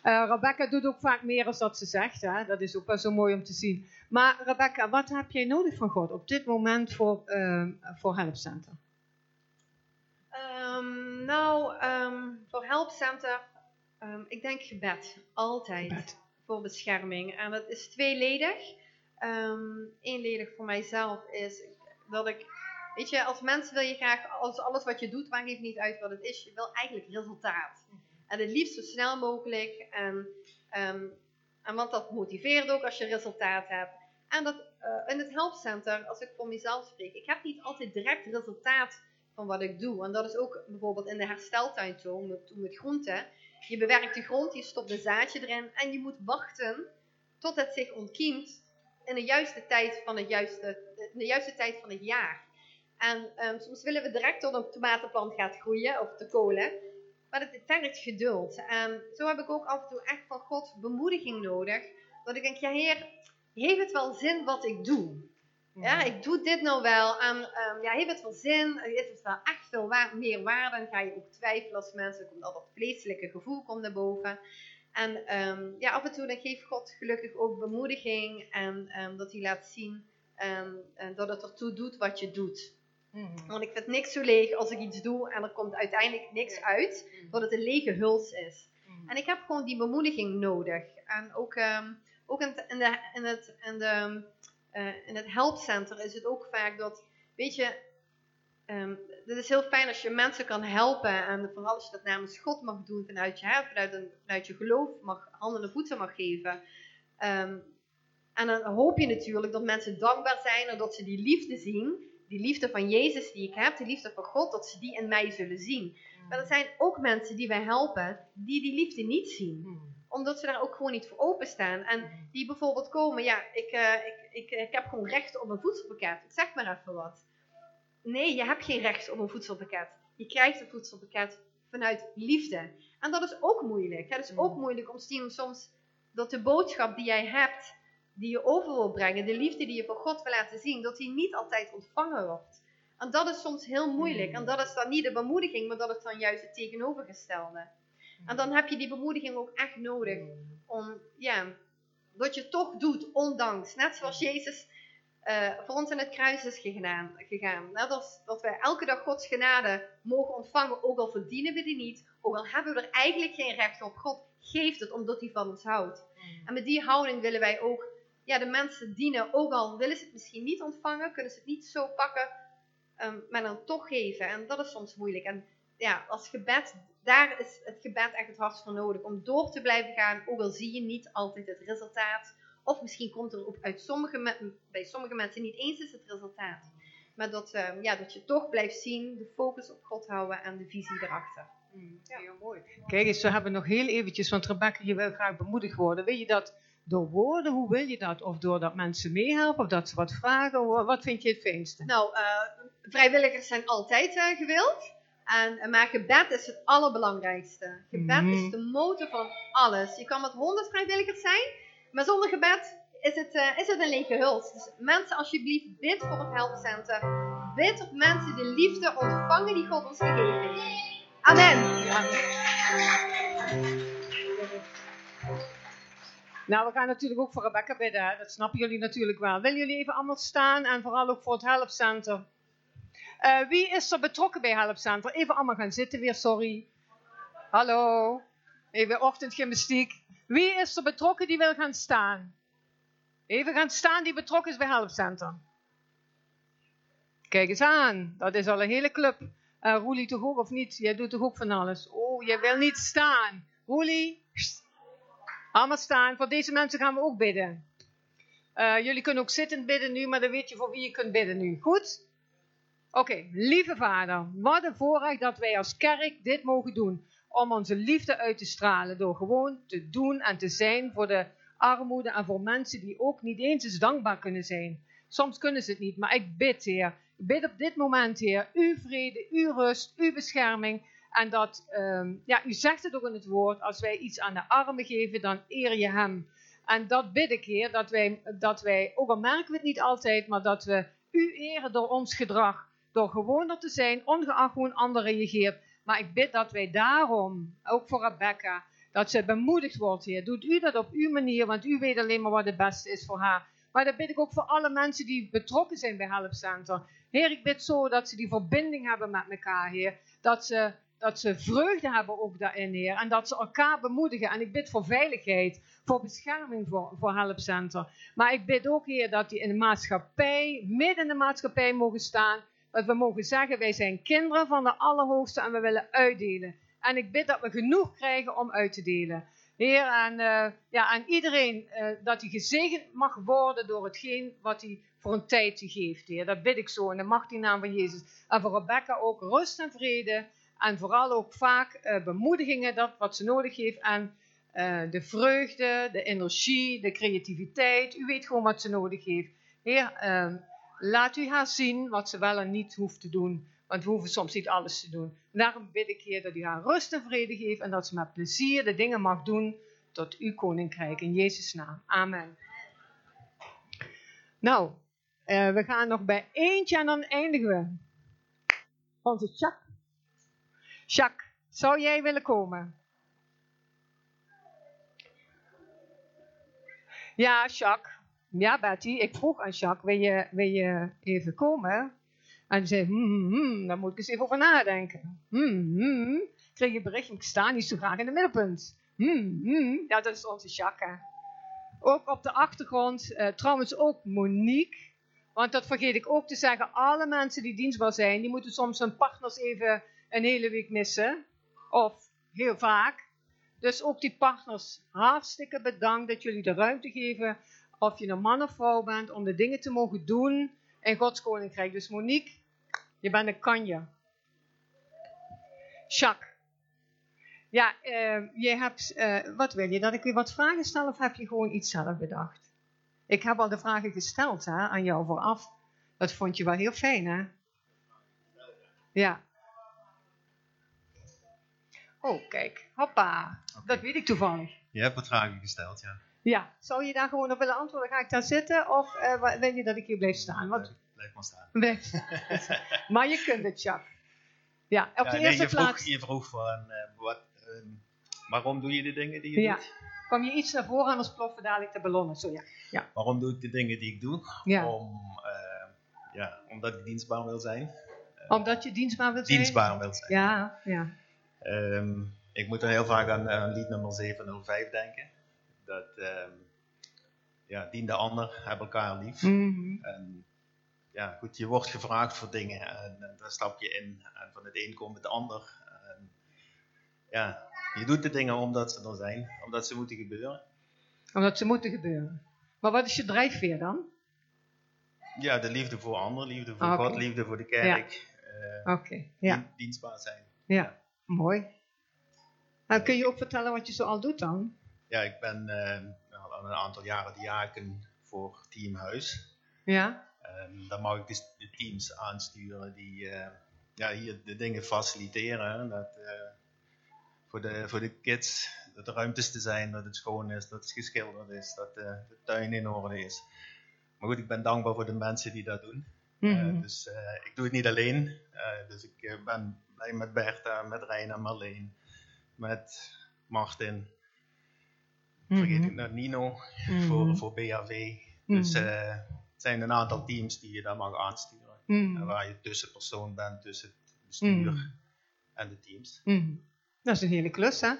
Rebecca doet ook vaak meer dan dat ze zegt. Hè? Dat is ook wel zo mooi om te zien. Maar Rebecca, wat heb jij nodig van God op dit moment voor, eh voor Helpcenter? Ehm, nou, ehm, voor helpcenter, ehm, ik denk gebed. Altijd. Gebed. Voor bescherming. En dat is tweeledig. Ehm eenledig voor mijzelf is dat ik, weet je, als mens wil je graag, als alles wat je doet, maakt even niet uit wat het is, je wil eigenlijk resultaat. En het liefst zo snel mogelijk. En, ehm, en want dat motiveert ook als je resultaat hebt. En dat eh, in het helpcenter, als ik voor mezelf spreek, ik heb niet altijd direct resultaat van wat ik doe. En dat is ook bijvoorbeeld in de hersteltuin zo, met, met groenten. Je bewerkt de grond, je stopt een zaadje erin en je moet wachten tot het zich ontkiemt in de juiste tijd van het, juiste, in de juiste tijd van het jaar. En ehm, soms willen we direct tot een tomatenplant gaat groeien of de kolen. Maar het vergt geduld. En zo heb ik ook af en toe echt van God bemoediging nodig. Dat ik denk, ja heer, heeft het wel zin wat ik doe? Ja, ik doe dit nou wel. En ehm, ja, heeft het wel zin? Is het wel echt veel meer waarde? Dan ga je ook twijfelen als mensen. Er komt al dat vleeselijke gevoel komt naar boven. En ehm, ja, af en toe dan geeft God gelukkig ook bemoediging. En ehm, dat hij laat zien en dat het ertoe doet wat je doet. Want ik vind niks zo leeg als ik iets doe en er komt uiteindelijk niks uit. Dat het een lege huls is. En ik heb gewoon die bemoediging nodig. En ook, ook in, de, in, het, in, de, eh, in het helpcenter is het ook vaak dat, weet je, ehm het is heel fijn als je mensen kan helpen. En vooral als je dat namens God mag doen, vanuit je, hè, vanuit, een, vanuit je geloof, mag, handen en voeten mag geven. Ehm, en dan hoop je natuurlijk dat mensen dankbaar zijn en dat ze die liefde zien. Die liefde van Jezus die ik heb, die liefde van God, dat ze die in mij zullen zien. Maar er zijn ook mensen die wij helpen, die die liefde niet zien omdat ze daar ook gewoon niet voor openstaan. En die bijvoorbeeld komen, ja, ik, eh, ik, ik, ik heb gewoon recht op een voedselpakket. Ik zeg maar even wat. Nee, je hebt geen recht op een voedselpakket. Je krijgt een voedselpakket vanuit liefde. En dat is ook moeilijk. Het is ook moeilijk om te zien soms dat de boodschap die jij hebt, die je over wil brengen, de liefde die je voor God wil laten zien, dat die niet altijd ontvangen wordt. En dat is soms heel moeilijk. En dat is dan niet de bemoediging, maar dat is dan juist het tegenovergestelde. En dan heb je die bemoediging ook echt nodig om, ja, dat je toch doet, ondanks. Net zoals Jezus eh, voor ons in het kruis is gegaan. gegaan. Net als dat wij elke dag Gods genade mogen ontvangen, ook al verdienen we die niet, ook al hebben we er eigenlijk geen recht op. God geeft het omdat hij van ons houdt. En met die houding willen wij ook ja, de mensen dienen, ook al willen ze het misschien niet ontvangen, kunnen ze het niet zo pakken, ehm, maar dan toch geven. En dat is soms moeilijk. En ja, als gebed, daar is het gebed echt het hardst voor nodig. Om door te blijven gaan, ook al zie je niet altijd het resultaat. Of misschien komt er ook uit sommige bij sommige mensen niet eens is het resultaat. Maar dat, ehm, ja, dat je toch blijft zien, de focus op God houden en de visie erachter. Heel mooi. Kijk eens, we hebben nog heel eventjes, want Rebecca, je wil graag bemoedigd worden. Wil je dat door woorden? Hoe wil je dat? Of doordat mensen meehelpen? Of dat ze wat vragen? Wa- Wat vind je het fijnste? Nou, eh, vrijwilligers zijn altijd eh, gewild. En, maar gebed is het allerbelangrijkste. Gebed Mhm. is de motor van alles. Je kan met honderd vrijwilligers zijn, maar zonder gebed is het, eh, is het een lege huls. Dus mensen, alsjeblieft, bid voor het helpcenter. Bid op mensen de liefde ontvangen die God ons gegeven heeft. Amen. Nou, we gaan natuurlijk ook voor Rebecca bidden. hè. Dat snappen jullie natuurlijk wel. Willen jullie even allemaal staan en vooral ook voor het helpcenter? Eh, wie is er betrokken bij helpcenter? Even allemaal gaan zitten weer, sorry. Hallo. Even ochtendgymnastiek. Wie is er betrokken die wil gaan staan? Even gaan staan die betrokken is bij helpcenter. Kijk eens aan. Dat is al een hele club. Eh Roelie toch ook of niet? Jij doet toch ook van alles? Oh, jij wil niet staan. Roelie, allemaal staan. Voor deze mensen gaan we ook bidden. Eh, jullie kunnen ook zittend bidden nu, maar dan weet je voor wie je kunt bidden nu. Goed? Oké, lieve vader, wat een voorrecht dat wij als kerk dit mogen doen. Om onze liefde uit te stralen door gewoon te doen en te zijn voor de armoede en voor mensen die ook niet eens eens dankbaar kunnen zijn. Soms kunnen ze het niet, maar ik bid, Heer. Ik bid op dit moment, Heer, uw vrede, uw rust, uw bescherming. En dat, ehm, ja, u zegt het ook in het woord, als wij iets aan de armen geven, dan eer je hem. En dat bid ik, Heer, dat wij, dat wij, ook al merken we het niet altijd, maar dat we u eren door ons gedrag. Door gewoner te zijn, ongeacht hoe een ander reageert. Maar ik bid dat wij daarom, ook voor Rebecca, dat ze bemoedigd wordt, Heer. Doet u dat op uw manier, want u weet alleen maar wat het beste is voor haar. Maar dat bid ik ook voor alle mensen die betrokken zijn bij Help Center. Heer, ik bid zo dat ze die verbinding hebben met elkaar, Heer. Dat ze, dat ze vreugde hebben ook daarin, Heer. En dat ze elkaar bemoedigen. En ik bid voor veiligheid, voor bescherming voor, voor Help Center. Maar ik bid ook, Heer, dat die in de maatschappij, midden in de maatschappij mogen staan. Dat we mogen zeggen, wij zijn kinderen van de Allerhoogste en we willen uitdelen. En ik bid dat we genoeg krijgen om uit te delen. Heer, en, eh, ja, aan iedereen eh, dat hij gezegend mag worden door hetgeen wat hij voor een tijdje geeft, Heer. Dat bid ik zo in de machtige naam van Jezus. En voor Rebecca ook rust en vrede. En vooral ook vaak eh, bemoedigingen, dat wat ze nodig heeft. En de vreugde, de energie, de creativiteit. U weet gewoon wat ze nodig heeft. Heer, eh, laat u haar zien wat ze wel en niet hoeft te doen. Want we hoeven soms niet alles te doen. Daarom bid ik, Heer, dat u haar rust en vrede geeft. En dat ze met plezier de dingen mag doen tot uw koninkrijk. In Jezus' naam. Amen. Nou, eh, we gaan nog bij eentje en dan eindigen we. Onze Jacques. Jacques, zou jij willen komen? Ja, Jacques. Ja, Betty, ik vroeg aan Jacques, wil je, wil je even komen? En zei, hmm, hmm, hmm, daar moet ik eens even over nadenken. Hmm, hmm. Kreeg een berichtje, ik sta niet zo graag in het middelpunt. Hmm, hmm. Ja, dat is onze Jacques. Ook op de achtergrond, eh, trouwens ook Monique. Want dat vergeet ik ook te zeggen, alle mensen die dienstbaar zijn, die moeten soms hun partners even een hele week missen. Of heel vaak. Dus ook die partners, hartstikke bedankt dat jullie de ruimte geven, of je een man of vrouw bent, om de dingen te mogen doen in Gods Koninkrijk. Dus Monique, je bent een kanje. Jacques. Ja, eh, je hebt, eh, wat wil je? Dat ik weer wat vragen stel of heb je gewoon iets zelf bedacht? Ik heb al de vragen gesteld hè, aan jou vooraf. Dat vond je wel heel fijn, hè? Ja. Oh, kijk. Hoppa. Dat weet ik toevallig. Je hebt wat vragen gesteld, ja. Ja. Zou je daar gewoon op willen antwoorden? Ga ik daar zitten? Of eh, wil je dat ik hier blijf staan? Wat? Blijf maar staan. Blijf [laughs] staan. maar je kunt het, Jacques. Ja, op Ja, de nee, eerste je vroeg, plaats. je vroeg van, eh, wat, ehm, waarom doe je de dingen die je Ja. doet? Kwam je iets naar voren, anders ploffen dadelijk de ballonnen. Zo ja. Ja. Waarom doe ik de dingen die ik doe? Ja. Om, eh, ja, omdat ik dienstbaar wil zijn. Omdat je dienstbaar wilt zijn? Dienstbaar wil zijn. Ja, ja. Ehm, ik moet dan heel vaak aan, aan lied nummer 705 denken. Dat, ehm, ja, dien de ander, heb elkaar lief. Mhm. En ja, goed, je wordt gevraagd voor dingen en, en daar stap je in. En van het een komt het ander. En, ja, je doet de dingen omdat ze er zijn, omdat ze moeten gebeuren. Omdat ze moeten gebeuren. Maar wat is je drijfveer dan? Ja, de liefde voor anderen, liefde voor Ah, oké. God, liefde voor de kerk. eh, Oké, ja. dien- dienstbaar zijn. Ja, mooi. Nou, kun je ook vertellen wat je zo al doet dan? Ja, ik ben eh, al een aantal jaren diaken voor Team Huis. Ja? Ehm, dan mag ik dus de teams aansturen die, eh, ja, hier de dingen faciliteren. Dat, eh, voor, de, voor de kids, dat er ruimtes te zijn, dat het schoon is, dat het geschilderd is, dat de, de tuin in orde is. Maar goed, ik ben dankbaar voor de mensen die dat doen. Eh, Mhm. dus eh, ik doe het niet alleen. Eh, dus ik eh, ben blij met Bertha, met Reina, Marleen, met Martin. Vergeet Mhm. ik nou Nino Mhm. voor, voor BHV. Dus Mhm. eh, het zijn een aantal teams die je daar mag aansturen. En waar je tussenpersoon bent tussen het bestuur en de teams. Dat is een hele klus, hè?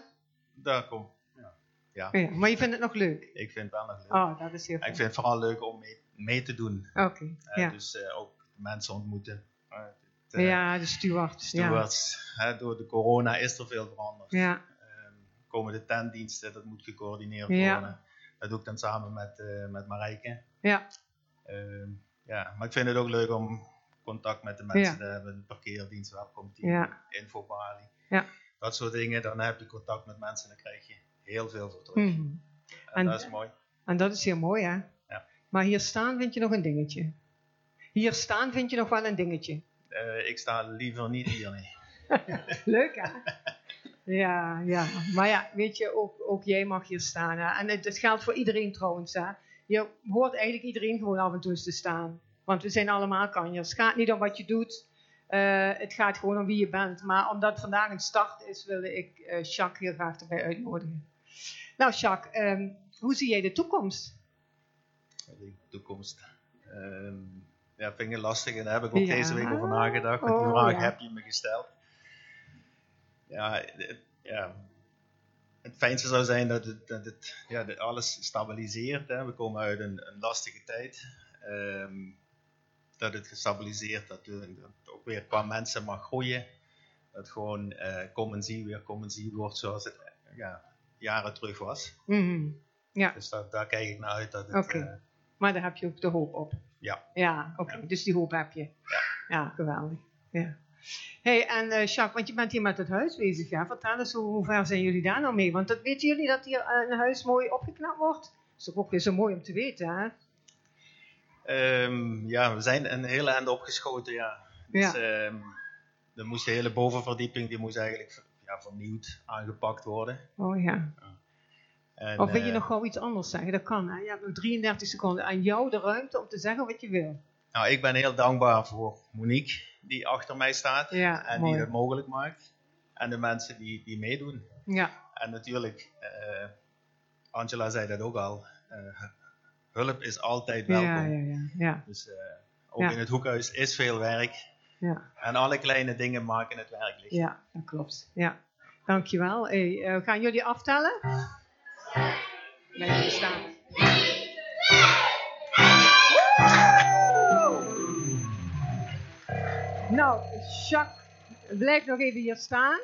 Daar komt. Ja. ja, Ja, maar je vindt het nog leuk? ik vind het wel nog leuk. Oh, dat is heel En ik vind het vooral leuk om mee, mee te doen. Oké, Eh, ja. Dus eh, ook mensen ontmoeten. Ja, de. Ja. stewards. Hè, door de corona is er veel veranderd. Ja. Komen de tentdiensten, dat moet gecoördineerd Ja. worden. Dat doe ik dan samen met, eh met Marijke. Ja. Ehm, ja, maar ik vind het ook leuk om contact met de mensen Ja. te hebben. De parkeerdienst, welkomteam, Ja. infobalie. Ja. Dat soort dingen. Dan heb je contact met mensen en dan krijg je heel veel voor terug. Mhm. En, En- dat is mooi. En dat is heel mooi, hè? Ja. Maar hier staan vind je nog een dingetje. Hier staan vind je nog wel een dingetje. Eh, ik sta liever niet hier, nee. [laughs] Leuk, hè? [laughs] Ja, ja. Maar ja, weet je, ook, ook jij mag hier staan. Hè? En het, het geldt voor iedereen trouwens. Hè? Je hoort eigenlijk iedereen gewoon af en toe eens te staan. Want we zijn allemaal kanjers. Het gaat niet om wat je doet. Eh, het gaat gewoon om wie je bent. Maar omdat vandaag een start is, wilde ik eh Jacques heel graag erbij uitnodigen. Nou, Jacques, ehm, hoe zie jij de toekomst? de toekomst. Ehm, ja, vind ik lastig en daar heb ik ook Ja. deze week over nagedacht. Want die vraag ja. heb je me gesteld. Ja, het, ja, het fijnste zou zijn dat het, dat het ja, dat alles stabiliseert. Hè. We komen uit een, een lastige tijd. Ehm, dat het gestabiliseerd, dat, het- dat het ook weer qua mensen mag groeien. Dat gewoon eh kom en zie weer kom en zie wordt zoals het ja, jaren terug was. Mhm. Ja, Dus dat, daar kijk ik naar uit dat het... Eh, maar daar heb je ook de hoop op. ja. Ja, oké. Dus die hoop heb je. Ja. Ja, geweldig. Ja. Hey, en eh Jacques, want je bent hier met het huis bezig, ja? Vertel eens, hoe, hoe ver zijn jullie daar nou mee? Want dat, weten jullie dat hier eh, een huis mooi opgeknapt wordt? Dat is toch ook weer zo mooi om te weten, hè? Ehm, ja, we zijn een hele eind opgeschoten, ja. Dus, Ja. ehm, er moest de hele bovenverdieping, die moest eigenlijk ja, vernieuwd, aangepakt worden. Oh ja. En, Of wil je eh, nog gauw iets anders zeggen? Dat kan, hè? Je hebt nog 33 seconden aan jou de ruimte om te zeggen wat je wil. Nou, ik ben heel dankbaar voor Monique, die achter mij staat Ja, en mooi. die het mogelijk maakt. En de mensen die, die meedoen. Ja, En natuurlijk, eh, Angela zei dat ook al, eh, hulp is altijd welkom. ja, ja, ja. ja. Dus eh, ook Ja. in het hoekhuis is veel werk. ja. En alle kleine dingen maken het werk licht. Ja, dat klopt. Ja. Dankjewel. Hey, eh, gaan jullie aftellen? Nee, jullie staan. Nou, Jacques, blijf nog even hier staan.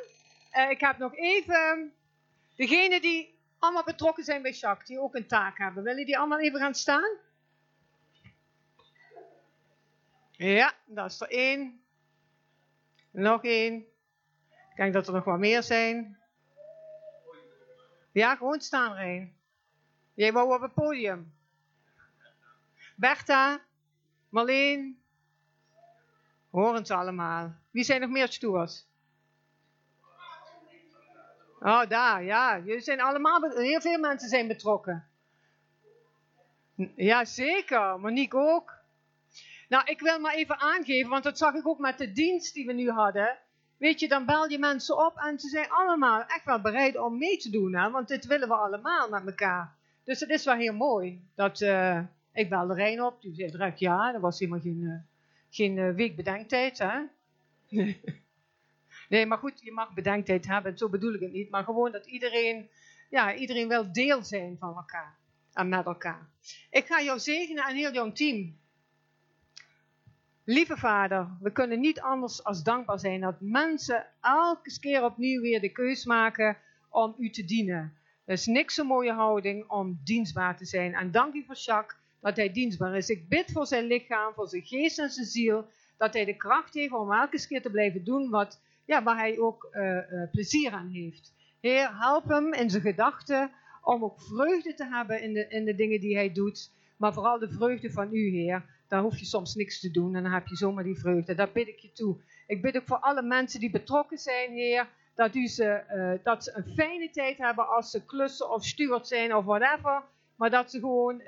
Eh, ik heb nog even degenen die allemaal betrokken zijn bij Jacques, die ook een taak hebben. Willen die allemaal even gaan staan? Ja, dat is er één. Nog één. Ik denk dat er nog wat meer zijn. Ja, gewoon staan erin. Jij wou op het podium. Bertha, Marleen. Horen ze allemaal. Wie zijn nog meer stoers? Oh, daar, ja. Jullie zijn allemaal, heel veel mensen zijn betrokken. Ja, zeker. Monique ook. Nou, ik wil maar even aangeven, want dat zag ik ook met de dienst die we nu hadden. Weet je, dan bel je mensen op en ze zijn allemaal echt wel bereid om mee te doen. Hè? Want dit willen we allemaal met elkaar. Dus het is wel heel mooi. Dat, eh, ik belde Rijn op, die zei direct ja. Er was helemaal geen, eh, geen eh, week bedenktijd. Hè? [laughs] nee, maar goed, je mag bedenktijd hebben. Zo bedoel ik het niet. Maar gewoon dat iedereen, ja, iedereen wil deel zijn van elkaar. En met elkaar. Ik ga jou zegenen en heel jouw team. Lieve vader, we kunnen niet anders als dankbaar zijn dat mensen elke keer opnieuw weer de keus maken om u te dienen. Er is niks zo mooie houding om dienstbaar te zijn. En dank u voor Jacques dat hij dienstbaar is. Ik bid voor zijn lichaam, voor zijn geest en zijn ziel, dat hij de kracht heeft om elke keer te blijven doen wat, ja, waar hij ook eh, eh, plezier aan heeft. Heer, help hem in zijn gedachten om ook vreugde te hebben in de, in de dingen die hij doet. Maar vooral de vreugde van u, Heer. dan hoef je soms niks te doen en dan heb je zomaar die vreugde. Dat bid ik je toe. Ik bid ook voor alle mensen die betrokken zijn, Heer, dat, u ze, eh, dat ze een fijne tijd hebben als ze klussen of steward zijn of whatever. Maar dat ze gewoon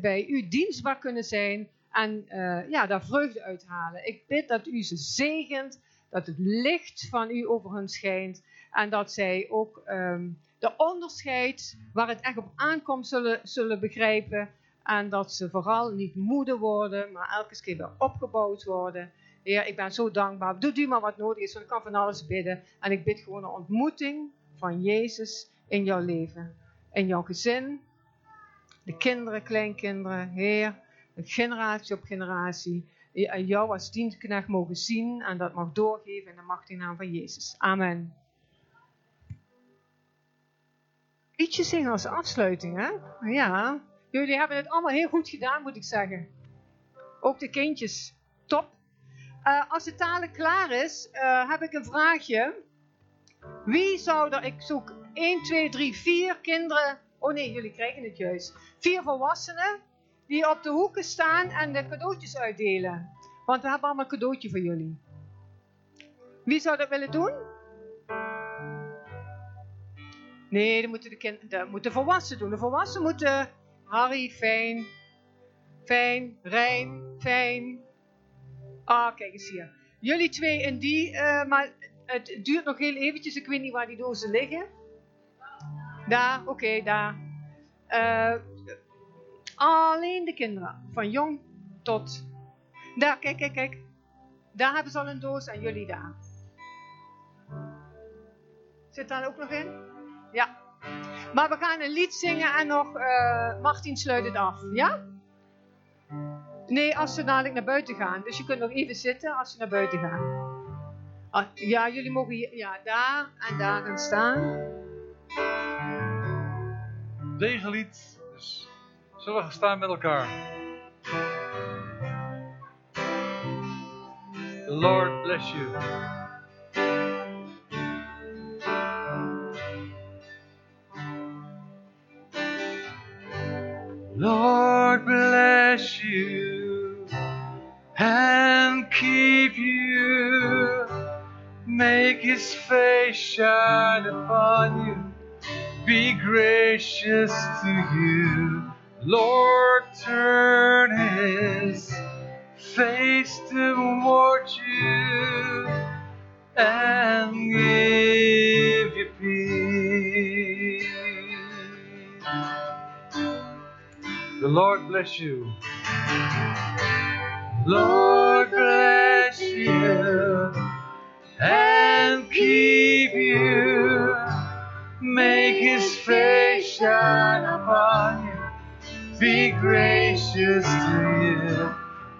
bij u dienstbaar kunnen zijn en eh, ja, daar vreugde uithalen. Ik bid dat u ze zegent, dat het licht van u over hen schijnt en dat zij ook ehm, de onderscheid waar het echt op aankomt zullen, zullen begrijpen. En dat ze vooral niet moede worden, maar elke keer weer opgebouwd worden. Heer, ik ben zo dankbaar. Doe u maar wat nodig is, want ik kan van alles bidden. En ik bid gewoon een ontmoeting van Jezus in jouw leven. In jouw gezin, de kinderen, kleinkinderen, Heer, generatie op generatie. En jou als dienstknecht mogen zien en dat mag doorgeven in de machtige naam van Jezus. Amen. Ietsje zingen als afsluiting, hè? Ja, jullie hebben het allemaal heel goed gedaan, moet ik zeggen. Ook de kindjes. Top. Uh, als de talen klaar is, uh, heb ik een vraagje. Wie zou er, ik zoek 1, 2, 3, 4 kinderen. Oh nee, jullie krijgen het juist. Vier volwassenen die op de hoeken staan en de cadeautjes uitdelen. Want we hebben allemaal een cadeautje voor jullie. Wie zou dat willen doen? Nee, dat moeten de, kind, dat moeten volwassenen doen. De volwassenen moeten Harry, fijn, fijn, Rijn, fijn. Ah, kijk eens hier. Jullie twee en die, uh, maar het duurt nog heel eventjes. Ik weet niet waar die dozen liggen. Daar, oké, daar. Uh, alleen de kinderen, van jong tot... Daar, kijk, kijk, kijk. Daar hebben ze al een doos en jullie daar. Zit daar ook nog in? Ja. Maar we gaan een lied zingen en nog uh, Martin sluit het af. Ja? Nee, als ze dadelijk naar buiten gaan. Dus je kunt nog even zitten als ze naar buiten gaan. Ah, ja, jullie mogen hier, ja, daar en daar gaan staan. Degenlied. Dus zullen we gaan staan met elkaar. The Lord bless you. Lord bless you and keep you. Make his face shine upon you. Be gracious to you. Lord, turn his face toward you and give you peace. The Lord bless you. Lord bless you and keep you. Make his face shine upon you. Be gracious to you.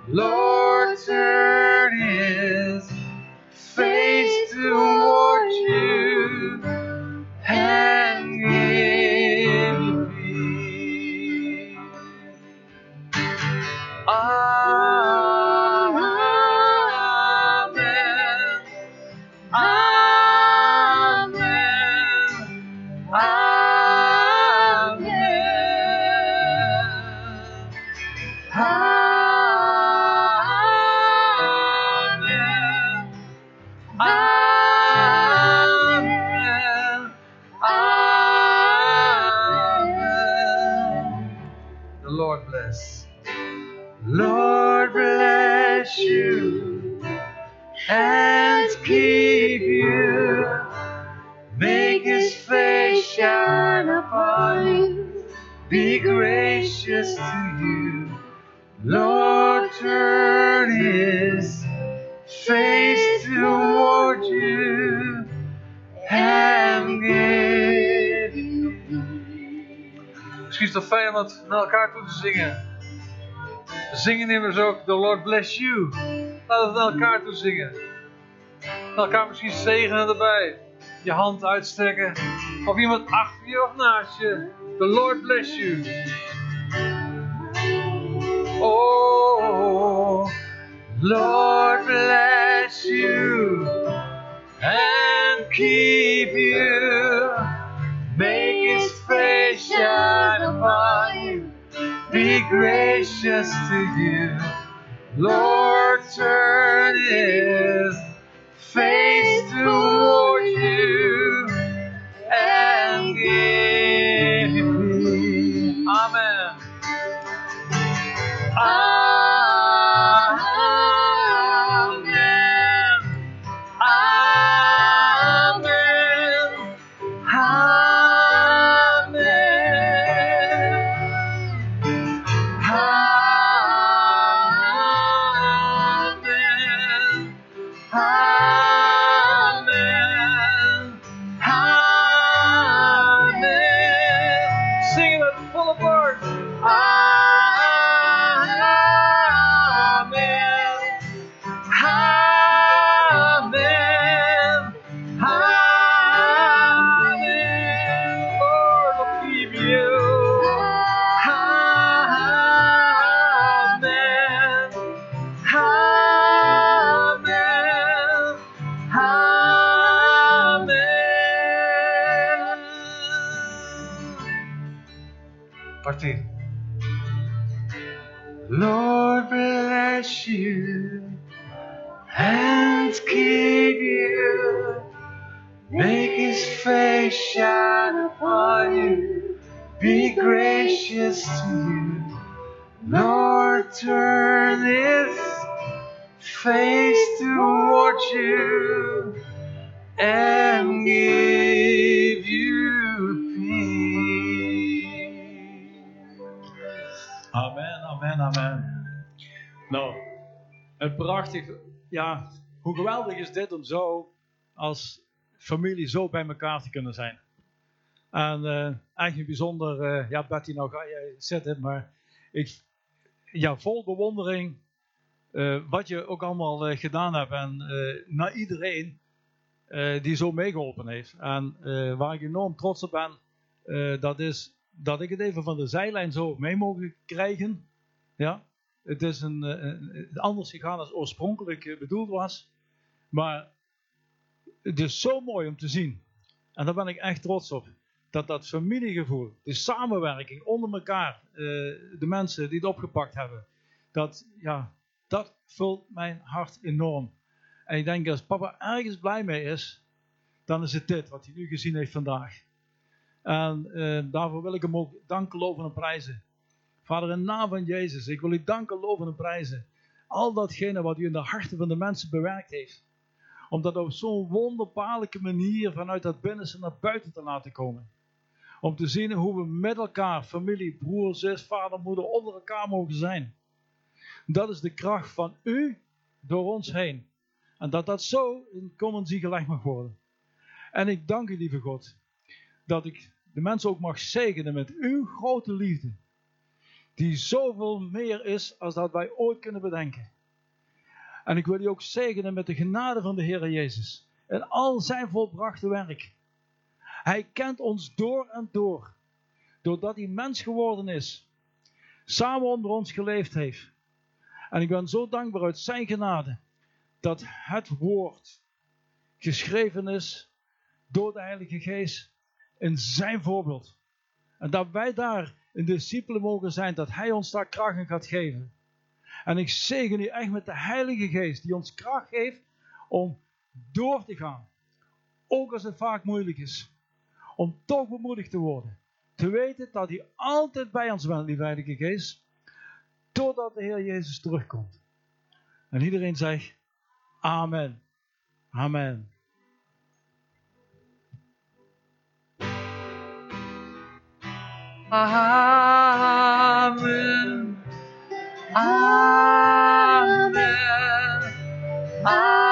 Lord, turn his face toward fijn om naar elkaar toe te zingen. We zingen immers ook The Lord bless you. Laten we het naar elkaar toe zingen. Naar elkaar misschien zegenen erbij. Je hand uitstrekken. Of iemand achter je of naast je. The Lord bless you. Oh, Lord bless you and keep you. Gracious to you. Lord, turn his geweldig is dit om zo als familie zo bij elkaar te kunnen zijn. En eh, eigenlijk bijzonder, eh, ja Betty, nou ga jij zitten, maar ik, ja, vol bewondering eh, wat je ook allemaal gedaan hebt en naar iedereen die zo meegeholpen heeft. En waar ik enorm trots op ben, dat is dat ik het even van de zijlijn zo mee mogen krijgen. Ja, het is een, anders gegaan dan oorspronkelijk bedoeld was. Maar het is zo mooi om te zien. En daar ben ik echt trots op. Dat dat familiegevoel, de samenwerking onder elkaar, eh, de mensen die het opgepakt hebben. Dat, ja, dat vult mijn hart enorm. En ik denk als papa ergens blij mee is, dan is het dit wat hij nu gezien heeft vandaag. En eh, daarvoor wil ik hem ook danken, loven en prijzen. Vader, in naam van Jezus, ik wil u danken, loven en prijzen. Al datgene wat u in de harten van de mensen bewerkt heeft. Om dat op zo'n wonderbaarlijke manier vanuit dat binnenste naar buiten te laten komen. Om te zien hoe we met elkaar, familie, broer, zus, vader, moeder, onder elkaar mogen zijn. Dat is de kracht van u door ons heen. En dat dat zo in commonsie gelegd mag worden. En ik dank u, lieve God, dat ik de mensen ook mag zegenen met uw grote liefde. Die zoveel meer is als dat wij ooit kunnen bedenken. En ik wil u ook zegenen met de genade van de Heer Jezus. En al zijn volbrachte werk. Hij kent ons door en door. Doordat hij mens geworden is. Samen onder ons geleefd heeft. En ik ben zo dankbaar uit zijn genade. Dat het woord geschreven is door de Heilige Geest in zijn voorbeeld. En dat wij daar een discipelen mogen zijn, dat hij ons daar kracht in gaat geven. En ik zegen u echt met de Heilige Geest, die ons kracht geeft om door te gaan. Ook als het vaak moeilijk is. Om toch bemoedigd te worden. Te weten dat hij altijd bij ons bent, lieve Heilige Geest. Totdat de Heer Jezus terugkomt. En iedereen zegt, Amen. Amen. Amen. Amen. Amen.